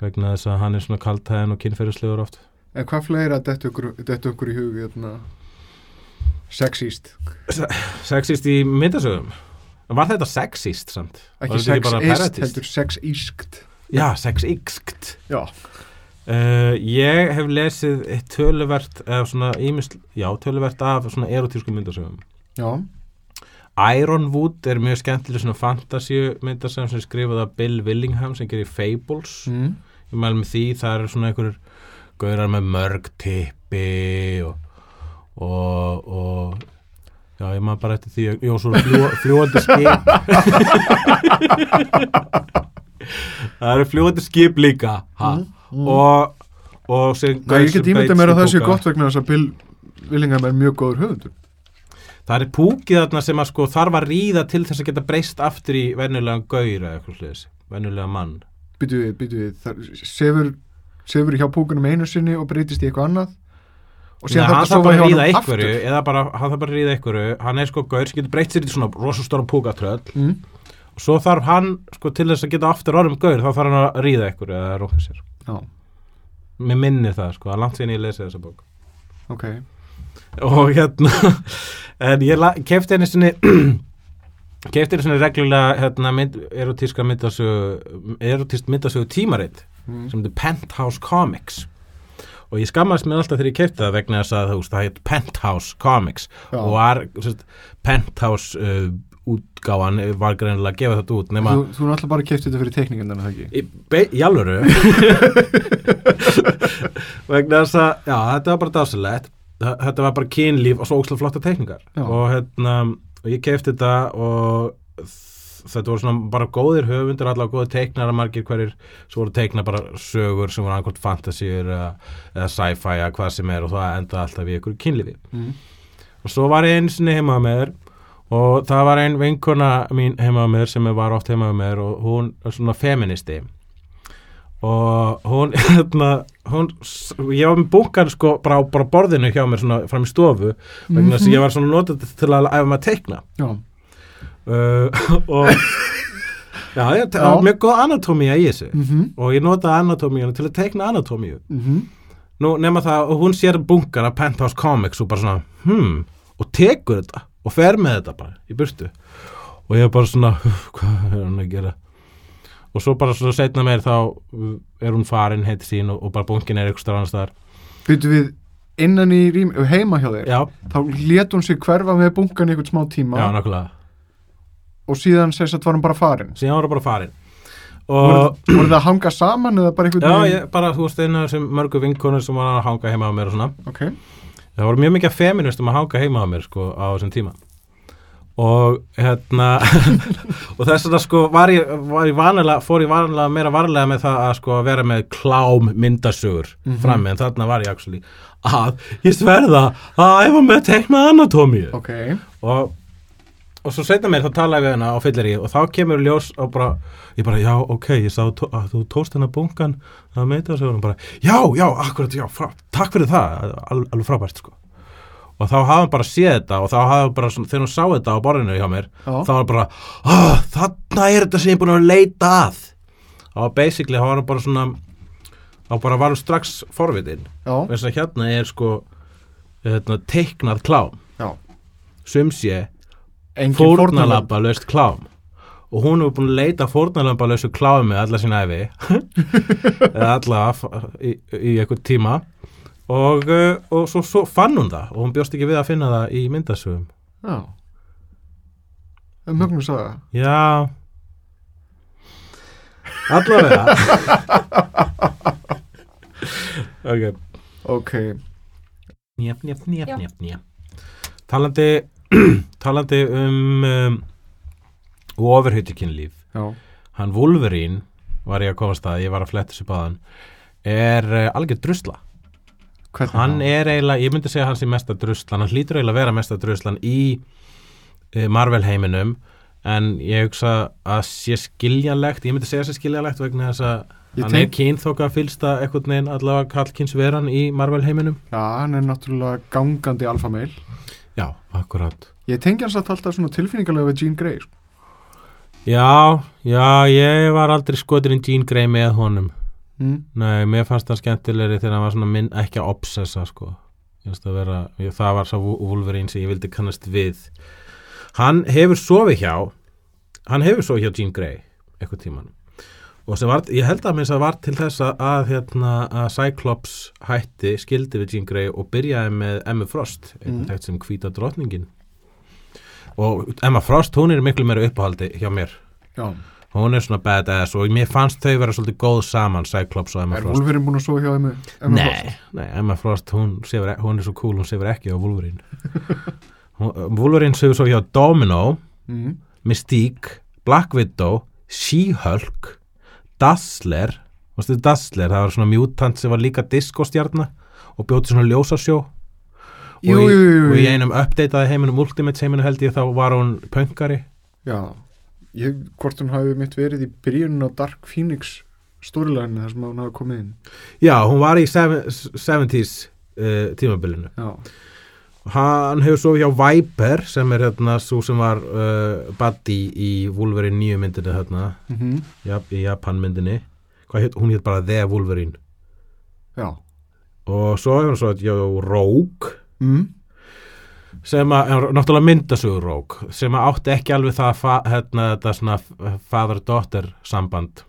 vegna þess að hann er svona kaltæðin og kynferðislegur oft. En hvað fleira dettu okkur, okkur í hug hérna, sexist. Sexist í myndasögum? Var þetta sexist samt? ekki parodist? heldur sexískt Já, sexískt. Já, uh, Ég hef lesið töluvert eða svona ímist, já, töluvert af svona erotísku myndasögum. Já, Ironwood er mjög skemmtileg svona fantasíu myndasögum sem skrifaði af Bill Willingham sem gerir Fables. Mm. Ég mæl með því, það eru svona einhverjur gaurar með mörg tippi og, og, og já, ég maður bara eftir því já, svo fljúa, fljúandi skip það eru fljúandi skip líka ha? Mm, og og sem Nei, ég get ímynda mér að það sé gott vegna þess að Bill Willingham er mjög góður höfundur. Það er púkið þarna sem að sko þarf að ríða til þess að geta breyst aftur í venjulegan gaur eða eitthvað sliðis, venjulega mann. Býtu við, býtu við, það sefur, sefur hjá púkunum einu sinni og breytist í eitthvað annað? Og síðan þarf þarf að ríða hann einhverju aftur? eða bara, hann þarf bara að ríða einhverju. Hann er sko gaur sem getur breytt sér í svona rosastóra púkatröll. Mm. Og svo þarf hann sko til þess að geta aftur orðum gaur þá þarf hann að ríða einhverju eða rúka sér. Já, mér minnir það sko, að langt síðan ég lesi þessa bók. Ok. Og hérna en ég kefti henni sinni kefti henni sinni reglulega hérna, mynd, erotíska myndasögu erotísk myndasögu tímaritt mm. sem heitir Penthouse Comics. Og ég skammaðist mér alltaf þegar ég kefti það vegna þess að það heit Penthouse Comics Já. og var sérst, Penthouse uh, útgáfan var greinilega að gefa þetta út nema Þú, þú náttúrulega bara kefti þetta fyrir tekningan þannig að það ekki? Alvöru? Vegna þess að já, þetta var bara dásilegt þetta var bara kynlíf og svo ókslega flotta tekningar Já. og hérna og ég kefti þetta og þetta voru svona bara góðir höfundir allavega góðir teiknar að margir hverjir svo voru teikna bara sögur sem voru annað fantasíur eða, eða sci-fi eða hvað sem er og það enda alltaf í ykkur kynlífi. Mm. og svo var ég einu sinni heima með mér og það var ein vinkona mín heima með mér sem var oft heima með mér og hún er svona feministi. Og hún, hérna, hún ég var með bunkan sko bara á bara borðinu hjá mér svona fram í stofu vegna þess að ég var svona notað til að æfa maður að teikna. Uh, og já, ég, það var mjög góð anatómía í þessu. Mm og ég notaði anatómíuna til að teikna anatómíu. -hmm. nú nema það og hún sér bunkan af Penthouse Comics og bara svona, hmm, og tekur þetta og fer með þetta bara í burtu. Og ég er bara svona, hvað er hann að gera? Og svo bara svo setna meir þá uh, er hún farin heiti sín og, og bara bunkin er eitthvað annars þar Byttu við innan í rým, heima hjá þér? Já, þá let hún sig hverfa með bunkan í einhvern smá tíma. Já, nákvæmlega. Og síðan sérst að var hún bara farin? Síðan var það bara farin. Og voru það að hanga saman eða bara einhvern já, ég, bara þú veist einu af þessum mörgu vinkonur sem var að hanga heima á mér og svona. Ok, það voru mjög mikið feministum að hanga heima á mér sko á þessum tíma. Og hérna og þess vegna sko var ég, var ég vanilega, fór ég vanilega meira varlega með það að sko vera með klám myndasögur Mhm. frammi en þarna var ég actually að ég sverða að æfa með tekna anatómíu. Ok. Og, og svo setna mér þá talaði við hana á fyllir í og þá kemur ljós og bara, ég bara, já, ok, ég sá að þú tókst hennar bunkan það meita og hún bara, já, já, akkurat, já, frá, takk fyrir það, al, alveg frábært, sko. Og þá hafði hann bara séð þetta og þá hafði hann bara, svona, þegar hún sá þetta á borðinu hjá mér, Já. þá var bara, ah, þarna er þetta sem ég er búin að leita að. Og basically, þá var hann bara svona, þá bara var hann strax forvitin. já, Þess að hérna er sko, hérna, teiknað klám, já fórnalamba löst klám. Og hún hefur búin að leita fórnalamba lösu klámi alla sína æfi eða alla í, í eitthvað tíma. Og, uh, og svo, svo fann hún það. Og hún bjóst ekki við að finna það í myndasögum. Já. Það er mögnu saga já. Allavega. Ok. Ok, njep, njep, Já. njep, njep. Talandi, talandi um, um ofurhyttikynlíf. já, Hann Wolverine, var ég að komast að, ég var að fletta þessu báðan, er uh, algjör drusla. hvernig Hann þá? er eiginlega, ég myndi segja hans í mesta druslan, hann hlýtur eiginlega að vera mesta druslan í uh, Marvel heiminum, en ég hugsa að sé skiljanlegt, ég myndi segja sé skiljanlegt vegna þess að Ég hann er kynþóka fylsta eitthvað neginn allavega kallkynsveran í Marvel heiminum. já, hann er náttúrulega gangandi alfameil Já, akkurat. ég tengi hans alltaf svona tilfinningarlega við Jean Grey sko. Já, já, ég var aldrei skoturinn Jean Grey með honum mm. Nei, mér fannst það skemmtilegri þegar hann var svona minn, ekki að obsessa sko að vera, ég, það var svo Wolverine sem ég vildi kannast við Hann hefur sofið hjá Hann hefur sofið hjá Jean Grey eitthvað tíman og var, ég held að minnst að var til þess að, hérna, að Cyclops hætti skildi við Jean Grey og byrjaði með Emma Frost, einhvern Mm. þekkt sem hvíta drottningin. Og Emma Frost, hún er miklu meira uppáhaldi hjá mér. Já, hún er svona badass og mér fannst þau vera svolítið góð saman Cyclops og Emma er Frost. Wolverine búin að svo hjá þeim nei, nei, Emma Frost hún, sefur, hún er svo cool, hún sefur ekki á Wolverine. Hún- Wolverine sefur svo hjá Domino mm. Mystique, Black Widow She-Hulk Dazzler Vastu, Dazzler, það var svona mutant sem var líka diskostjarna og bjóti svona ljósasjó. Og, Jú, jú, jú, og í einum updateaði heiminum Ultimate heiminu held ég þá var hún pöngari. Já, ég, hvort hún hafi mitt verið í byrjunin á Dark Phoenix stórileginu þar sem hún hafi komið inn. Já, hún var í seven, 70s uh, tímabilinu. Já, Hann hefur svo hjá Viper sem er hérna svo sem var uh, Buddy í Wolverine nýju myndinu hérna, mm ja, í Japan myndinni. Hvað heit, hún heit bara The Wolverine. Já. og svo hefur hann svo hjá Rogue Mm. sem að, náttúrulega myndasögur Rogue sem að átti ekki alveg það hérna, þetta svona father-daughter samband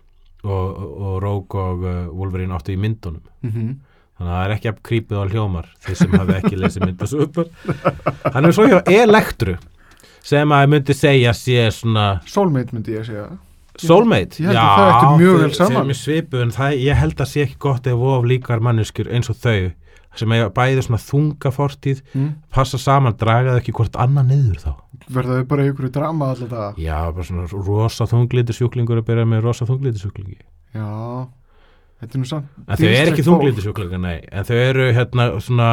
og, og Rogue og uh, Wolverine áttu í myndunum. Mm Þannig að það er ekki að krípið á hljómar þeir sem hafi ekki lesið myndasögur. Hann er svo hjá Elektru sem að myndi segja sé svona Soulmate myndi ég segja soulmate. Ég held að það ætti mjög vel saman. Er svipu það, ég held að sé ekki gott ef of líkar manneskjur eins og þau sem eiga bæði svona þunga fortíð mm. passa saman, dragaðu ekki hvort annað niður þá. verða þau bara í ykkur drama alltaf Já, bara svona rosa þunglíti sjúklingur að byrja með rosa þunglíti sjúklingi. já, þetta er nú samt En þau eru ekki þunglíti sjúklingar, nei. En þau eru hérna svona,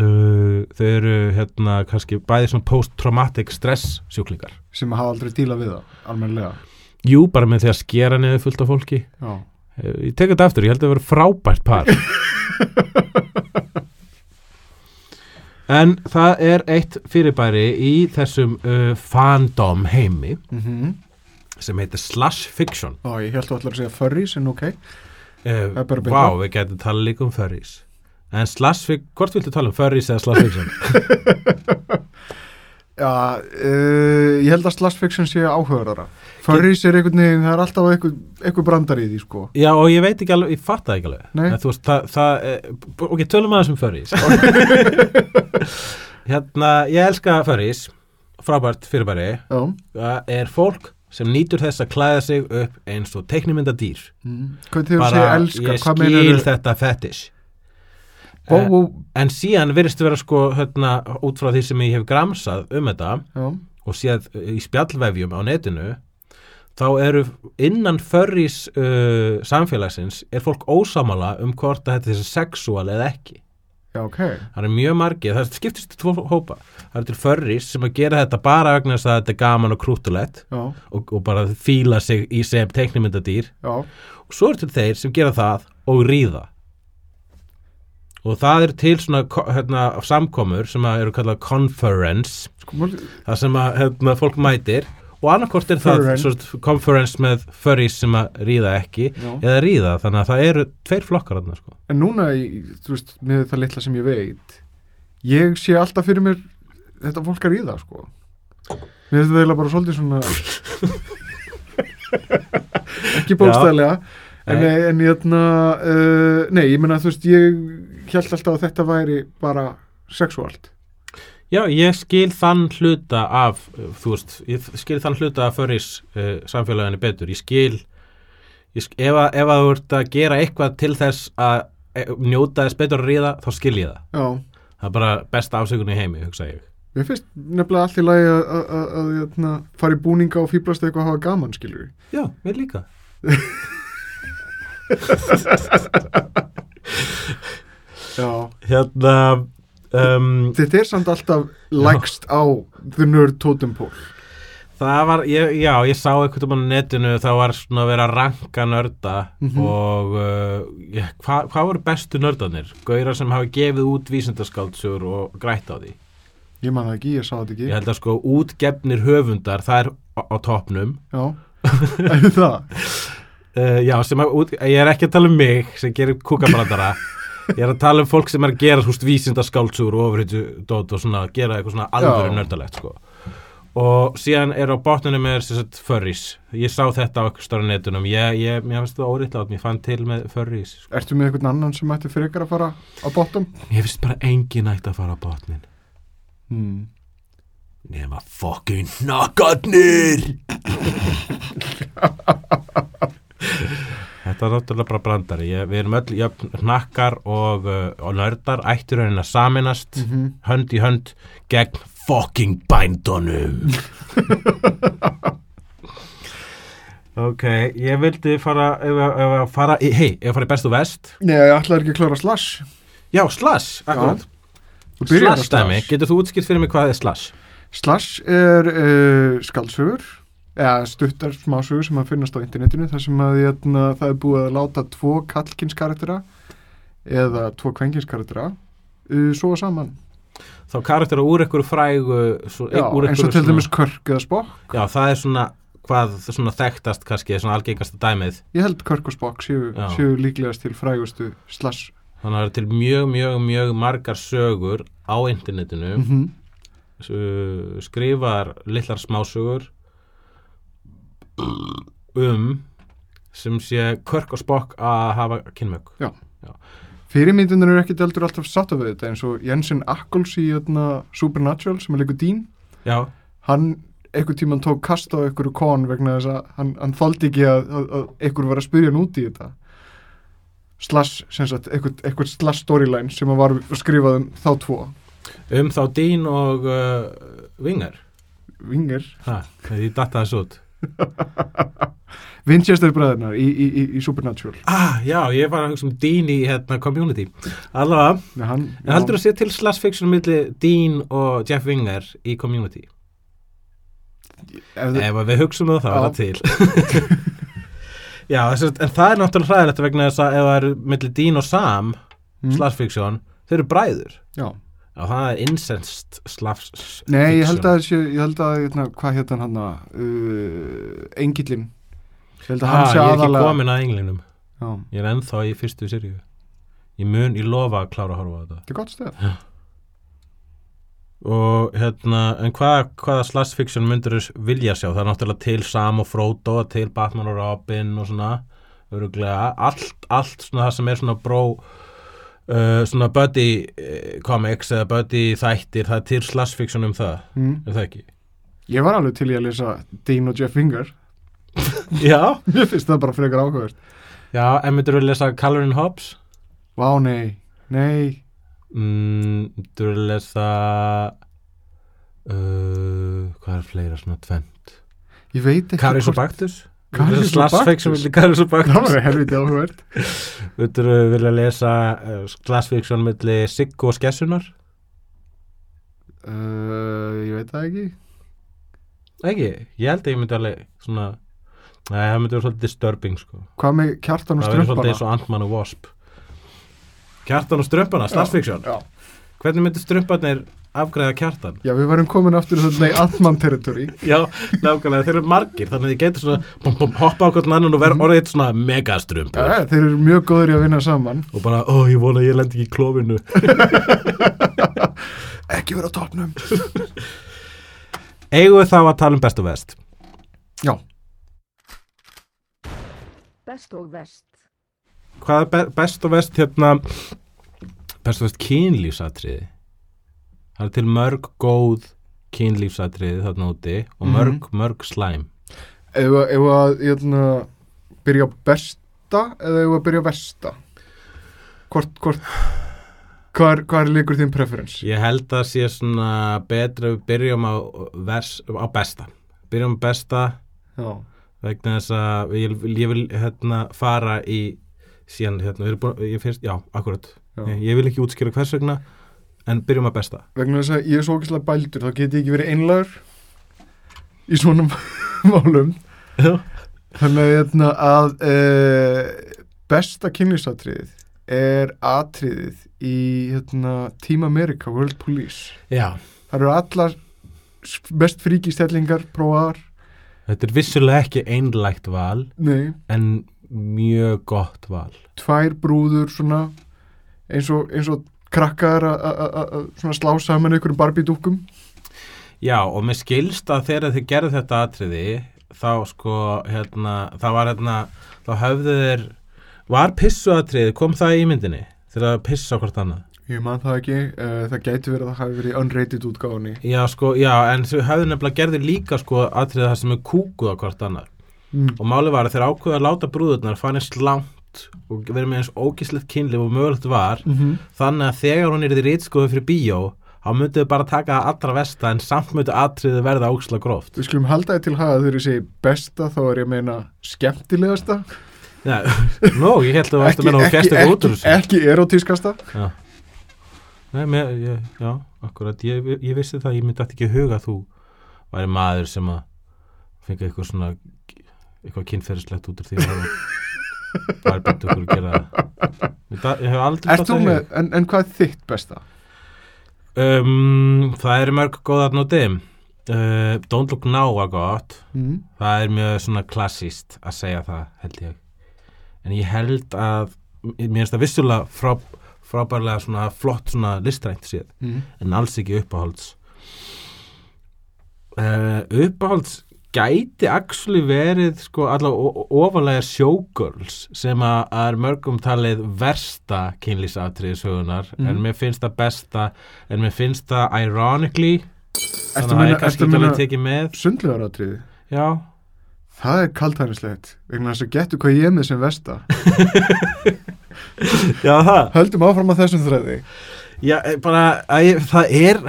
uh, þau eru hérna kannski bæði svona post-traumatic stress sjúklingar. sem hafa aldrei díla við það, almennilega Jú, bara með því að skera niður fullt af fólki. já, Eh, Ég tek þetta aftur, ég held að það vera frábært par. en það er eitt fyrirbæri í þessum uh, fandom heimi mm sem heitir slash fiction. og ég held þú allar að segja furries en ok Uh, vá, við getum tala líka um furries. En slash, fic- hvort viltu tala um furries eða slash fiction? Já, uh, ég held að slash fiction sé áhugaðara Furries er einhvern veginn, það er alltaf eitthvað brandar í því sko. Já, og ég veit ekki alveg, ég fatt það ekki alveg. En veist, það, það eh, ok, tölum aðeins um furries. Hérna, ég elska furries. Frábært fyrirbæri. Já, Það er fólk sem nýtur þess að klæða sig upp eins og teiknimynda dýr mm. hvað þið segja elska, ég skil þetta fetish. Ó, Eh, ó, En síðan virðist vera sko hérna, út frá því sem ég hef gramsað um þetta já, og séð í spjallvefjum á netinu þá eru innan förrís uh, samfélagsins er fólk ósamala um hvort að þetta er sexual eða ekki. Já, ok. Það er mjög margið, það skiptist í tvo hópa. Það eru til förrís sem að gera þetta bara vegna þess að þetta er gaman og krútulegt Já, og, og bara fíla sig í sem teiknimyndadýr. Já, og svo eru til þeir sem gera það og ríða. Og það er til svona hérna, samkomur sem að eru kallað conference. Sko, það sem að hérna, fólk mætir og annarkort er það Furren. svo, conference með furries sem að ríða ekki já. eða ríða, þannig að það eru tveir flokkar þarna sko. En núna, þú veist, með það litla sem ég veit ég sé alltaf fyrir mér þetta fólk að ríða, sko. Mér finnst það eiginlega bara svolítið svona ekki bókstæðlega en, en hérna uh, nei, ég meina, þú veist, ég held alltaf að þetta væri bara sexuált Já, ég skil þann hluta af þú veist, ég skil þann hluta af furries uh, samfélaginu betur, ég skil, ég skil ef, að, ef að þú ert að gera eitthvað til þess að eh, njóta þess betur að ríða, þá skil ég það. Já, það er bara besta afsökunni heimi, hugsa ég. Mér finnst nefnilega allt í lagi að, hérna, fara í búninga og fýblast eitthvað að hafa gaman, skilur við Já, mér líka. Já, Hérna um, þetta er samt alltaf lægst á the nerd totem pole Það var, ég, já, ég sá eitthvað um á netinu, það var svona að vera að ranka nörda Mhm. og uh, hvað hva voru bestu nördanir? Gaurar sem hafa gefið út vísindaskáldsögur og grætt á því. Ég man það ekki, ég sá þetta ekki Ég held að sko útgefnir höfundar, það er á, á topnum. Já, er það? Uh, já, sem að, ég er ekki að tala um mig sem gerir kúkabrandara. Ég er að tala um fólk sem er að gera húst vísindaskáldsögur og ofriðtu dót og svona gera eitthvað svona alvöru nördalegt sko. og síðan er á botnunum er sem sagt furries ég sá þetta á eitthvað stóra netunum ég, ég, mér finnst það óriðlátt, mér fann til með furries sko. Ertu með einhvern annan sem ætti frekar að fara á bottom? ég finnst bara engin ætti að fara á botnin Hmm. nema fucking nakkarnir þetta er náttúrulega bara brandari. Ég, við erum öll jöfn nakkar og, uh, og nördar ættur raunin að saminast Mm -hmm. hönd í hönd gegn fucking bændunum. Ok, ég vildi fara hei, ef að fara í best og vest Nei, ég ætlaði ekki að klára slash? Já, slash, akkurat. Þú byrjar á slash dæmi, getur þú útskipt fyrir mig hvað er slash? Slash er uh, skaldsögur eða stuttar smásögur sem að finnast á internetinu þar sem að hérna, það er búið að láta tvo kallkinskaraktera eða tvo kvenkinskaraktera uh, svo saman. Þá karaktera úr einhverju frægu svo, Já, úr eins og til dæmis Körk eða Spock já, það er svona hvað svona þekktast kannski, svona algengasta dæmið. Ég held Körk og Spock séu, séu líklegast til frægustu slash þannig að það er til mjög, mjög, mjög margar sögur á internetinu. Mm -hmm. skrifar litlar smásögur um sem sé Körk og Spock að hafa kynmög Fyrirmyndunar eru ekkit eldur alltaf satt af þetta eins og Jensen Ackles í hérna, Supernatural sem er leikur Dean. Já, hann einhvern tímann tók kast á einhverju kon vegna þess að hann, hann þoldi ekki að, að, að einhver var að spyrja hann út í þetta. Slash, sem sagt, einhvern, einhvern slash storyline sem að var skrifað um þá tvo. Um þá Dean og uh, Winger. Vinger, ha, því datta þessu út Winchester bræðurnar í, í, í, Supernatural. Ah, já, ég var að hugsa um Dean í hérna, community. Allavega, Nei, hann, en heldur að sé til fiction milli Dean og Jeff Winger í community? Ef, ef við hugsaum það þá er það til. Já, en það er náttúrulega hræðilegt vegna þess að ef það eru milli Dean og Sam Mm. fiction, þeir eru bræður. Já. Já, það er incest slash Nei, ég held að þessi, ég held að hérna, hvað hétt hann hann uh, Engillin ég held að hann ah, sé Ég er ekki aðalega komin að englinum. Já, Ég er ennþá í fyrstu seríu. Ég mun, ég lofa að klára að horfa á þetta. Þetta er gott stöð. Og hérna, en hvað, hvaða slash fiction myndur vilja sjá, það er náttúrulega til Sam og Frodo, til Batman og Robin og svona, öruglega allt, allt svona það sem er svona bró uh, svona buddy eh, comics eða buddy þættir það er til slash fiction um það, mm. er það ekki? ég var alveg til í að lesa Dean og Jeff Finger Já, mér finnst það bara frekar áhugast já, en myndur við lesa Calvin Hobbes? vá nei, nei Mm, myndur við lesa uh, hvað er fleira svona tvent? ég veit ekki Karis og Baktus? Baktus? fiction milli Karis og það Baktus var helviti áhugast Myndur við vilja lesa uh, slash fiction milli Siggo og Skessunar? uh, ég veit það ekki. Ekki, ég held að ég myndi alveg svona Nei, það myndi vera svolítið disturbing sko. Hvað með kjartan og Það verður svolítið strömpana? eins og Ant-Man og Wasp. Kjartan og strömpana, já. Hvernig myndi strömpanir afgræða kjartan? já, við varum komin aftur í þetta Altman territory Já, nákvæmlega, þeir eru margir þannig að þið getur svona bum, bum, hoppa á hvern annan og vera orðið eitt svona megastrumpur ja, þeir eru mjög góður í að vinna saman og bara, ó, ég vona að ég lendi ekki í klófinu ekki vera á topnum Eigum við þá að tala um best og vest? já, Best og vest. Hvað er be best og vest hérna best og vest kynlífsatriði? Það er til mörg góð kynlífsatriði þarna úti og Mhm. mörg, mörg slæm. Ef að- ef að ég ætla, byrja á besta eða ef að byrja á versta? Hvort, hvort hvað er, er líkur þín preference? Ég held að sé svona betra að við byrjum á, vers, á besta. Byrjum á besta já, vegna þess að ég, vil- ég vil hérna fara í síðan hérna, búin, ég fyrst, já, akkurat. Já. ég, ég vil ekki útskýra hvers vegna en byrjum að besta. Vegna þess að ég er svo okkinslega bældur þá get ég ekki verið einlagur í svona málum. Þannig að, að e, besta kynlýsatriðið er atriðið í hérna, Team America World Police. Já, það eru allar best fríkistellingar prófaðar. Þetta er vissulega ekki einlægt val nei, en mjög gott val. Tvær brúður svona eins og, eins og krakkar að- slá saman einhverjum barbidúkum Já, og mér skilst að þegar þið gerðu þetta atriði þá sko, hérna, það var hérna þá höfðu þeir var pissuatriði, kom það í myndinni þegar það pissa hvort annað? Ég man það ekki, uh, það gæti verið að það hafi verið unrated útgáfunni. Já, sko, já, en þau höfðu nefnilega gerði líka sko atriði það sem er kúkuð á hvort annað. Mm. og máli var að þeir ákveða að láta brúðurnar fara eins langt og vera með eins ógislegt kynlif og mögulegt var Mm -hmm. þannig að þegar hún er í rítskoðu fyrir bíó þá myndu þau bara taka það allra versta en samt myndu atriði verða ógisla gróft. Við skulum halda þið til haga þegar ég segi besta þá er ég að meina skemmtilegasta. Já, Nó, ég held að þú varst að úr ekki, þessu. ekki erotískasta Já, Nei, mér, ég, já akkurat, ég, ég vissi það, ég myndi alltaf ekki huga að þú væri maður sem að fengi eitthvað svona eitthvað kynferðislegt út úr því að það bara byrja okkur að gera það Ég, hef aldrei í hug. með, en, en hvað er þitt besta? Um, það eru mörg góðar nóti uh, Don't Look Now var gott Mm. það er mjög svona klassíst að segja það held ég en ég held að mér finnst það vissulega frá, frábærlega svona flott svona listrænt séð Mm. en alls ekki uppáhalds uh, uppáhalds gæti actually verið sko allavega ofalega showgirls sem að er mörgum talið versta kynlýsatriði sögunar Mhm. en mér finnst það besta en mér finnst það ironically Ertu þannig að meina- ég kannski alveg tekið með. Sundlegaratriði já, Það er kaltænislegt vegna þess að getur hvað ég er með sem versta. Já það. Höldum áfram að þessum þræði. Já, eh, bara, að það er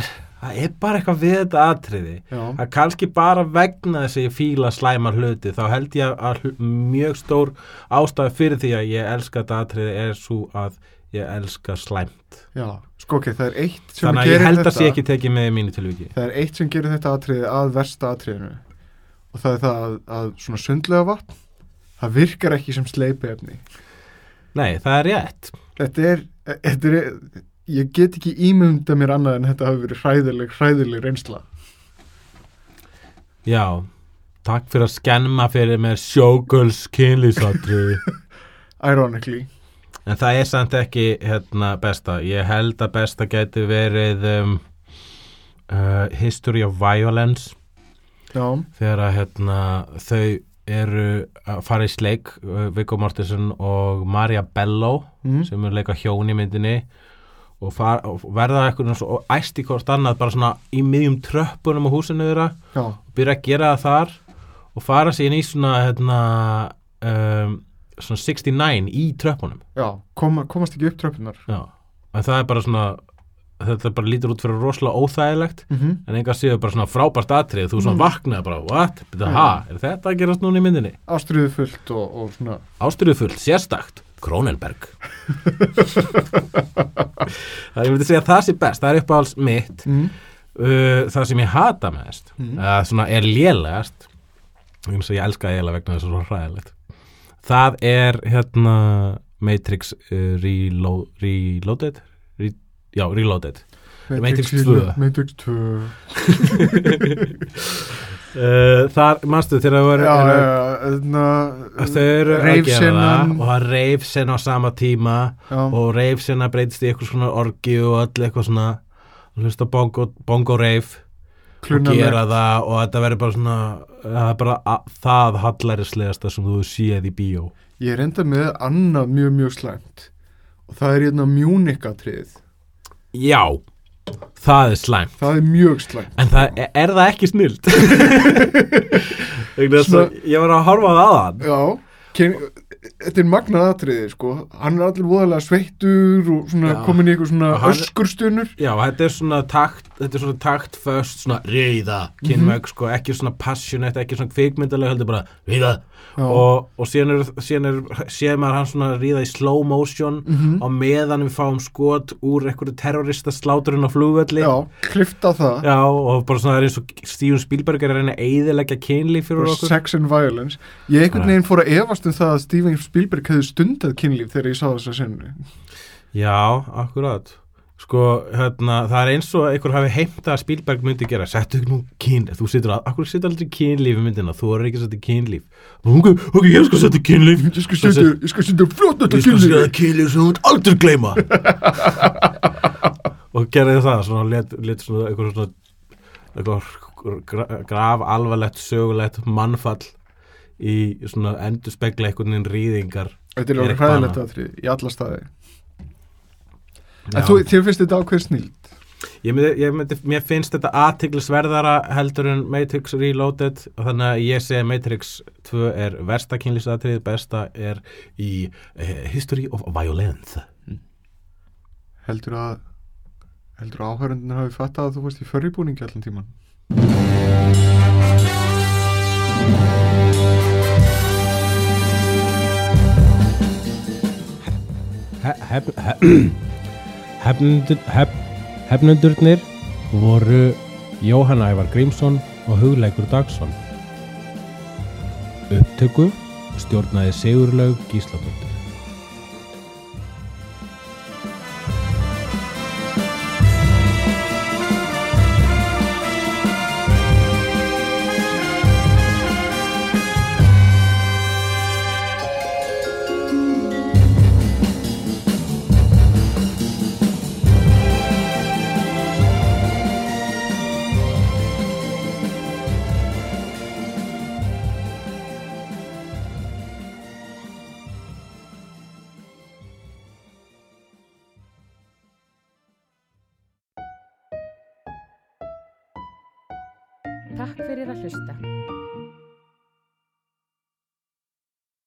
það er bara eitthvað við þetta atriði að kannski bara vegna þess að ég fíla slæma hluti þá held ég að mjög stór ástæði fyrir því að ég elska þetta atriði er svo að ég elska slæmt. Já, sko ok, það er eitt sem þannig að ég gerir held að þetta sé ekki tekið með í mínu tilviki. Það er eitt sem gerir þetta atriði að versta atriðinu. Og það er það að, að svona sundlega vatn það virkar ekki sem sleipi efni nei, það er rétt. Þetta er, þetta er ég get ekki ímynda mér annað en þetta hafi verið hræðileg, hræðileg reynsla. Já, takk fyrir að skemma fyrir mér sjókuls kynlýsatriði Ironically. En það er samt ekki hérna, besta. Ég held að besta gæti verið um, uh, History of Violence. Já, þegar að hérna, þau eru að fara í sleik uh, Viggo Mortensen og Maria Bello mm. sem eru leika hjón í myndinni og, far, og verða eitthvað svo og æst í hvort annað bara svona í miðjum tröppunum á húsinu þeirra og byrja að gera það þar og fara síðan í svona hérna, um, svona 69 í tröppunum já, Koma, komast ekki upp tröppunar Já, en það er bara svona þetta bara lítur út fyrir rosalega óþægilegt mm -hmm. en enga séu bara svona frábært atrið þú svona Mm. vaknaði bara, what? Byrja, ha, er þetta að gerast núna í myndinni? Ástriðu fullt og, og svona Ástyrðu fullt, sérstakt Kronenberg Það ég myndi segja að það sé best það er uppáhalds mitt mm. uh, það sem ég hata mest Mm. uh, svona er lélegast eins og ég elska eiginlega vegna þess að svo hræðilegt það er hérna Matrix uh, Relo Reloaded Re já, Reloaded Matrix 2. Matrix 2 uh, þar, manstu, þegar það voru já, þarna þau eru að gera það og það reif sinna á sama tíma Já, og reif sinna breytist í eitthvað svona orgi og öll eitthvað svona hlusta bongo, bongo reif og gera það og þetta verður bara svona það er bara a- það hallærislegasta sem þú séð í bíó. Ég er enda með annað mjög, mjög slæmt og það er hérna mjúnikatrið já, það er slæmt. Það er mjög slæmt. En það er, er það ekki snild ég var að horfa á það aðan Já, ken, þetta er magnað atriði sko. hann er allir voðalega sveittur og komin í eitthvað svona öskurstunur. Já, þetta er svona takt þetta er svona takt föst, svona reyða kynveg, sko, ekki svona passionate ekki svona kvikmyndalega, heldur bara reyða. Og, og síðan er, síðan er séð maður hann svona ríða í slow motion Mhm. á meðan við fáum skot úr einhverju terrorista sláturinn á flugvelli. Já, klifta það. Já, og bara svona er eins og Steven Spielberg er að reyna að eyðileggja kynlíf fyrir og okkur. sex and violence. Ég einhvern veginn fór að efast um það að Steven Spielberg hefði stundað kynlíf þegar ég sá þessa sennu Já, akkurat Sko, hérna, það er eins og einhver hafi heimta að Spielberg myndi gera Settu ekki nú kynlíf, þú situr að Akkur situr aldrei kynlíf í myndina, þú er ekki að setja kynlíf. Ok, ok, ég skal setja kynlíf. Ég skal setja, ég skal setja flott þetta Ég skal setja kynlíf kynlíf sem þú ert aldrei gleyma. Og gerði það, svona let, let svona eitthvað svona eitthvað gra, graf alvarlegt sögulegt mannfall í svona endur spekla einhvern veginn rýðingar þetta er alveg hræðilegt atrið í alla staði. En þú, þér finnst þetta ákveð snild Ég myndi, ég myndi, mér finnst þetta aðtiglisverðara heldur en Matrix Reloaded og þannig að ég segi Matrix 2 er versta kynlýsatrið, besta er í uh, History of Violence. heldur að heldur að áhörundin hafi fattað að þú varst í förribúningi allan tíman Hef, hef, hefnundur, hef, hefnundurnir voru Jóhann Ævar Grímsson og Hugleikur Dagsson. Upptöku stjórnaði Sigurlaug Gísladóttir.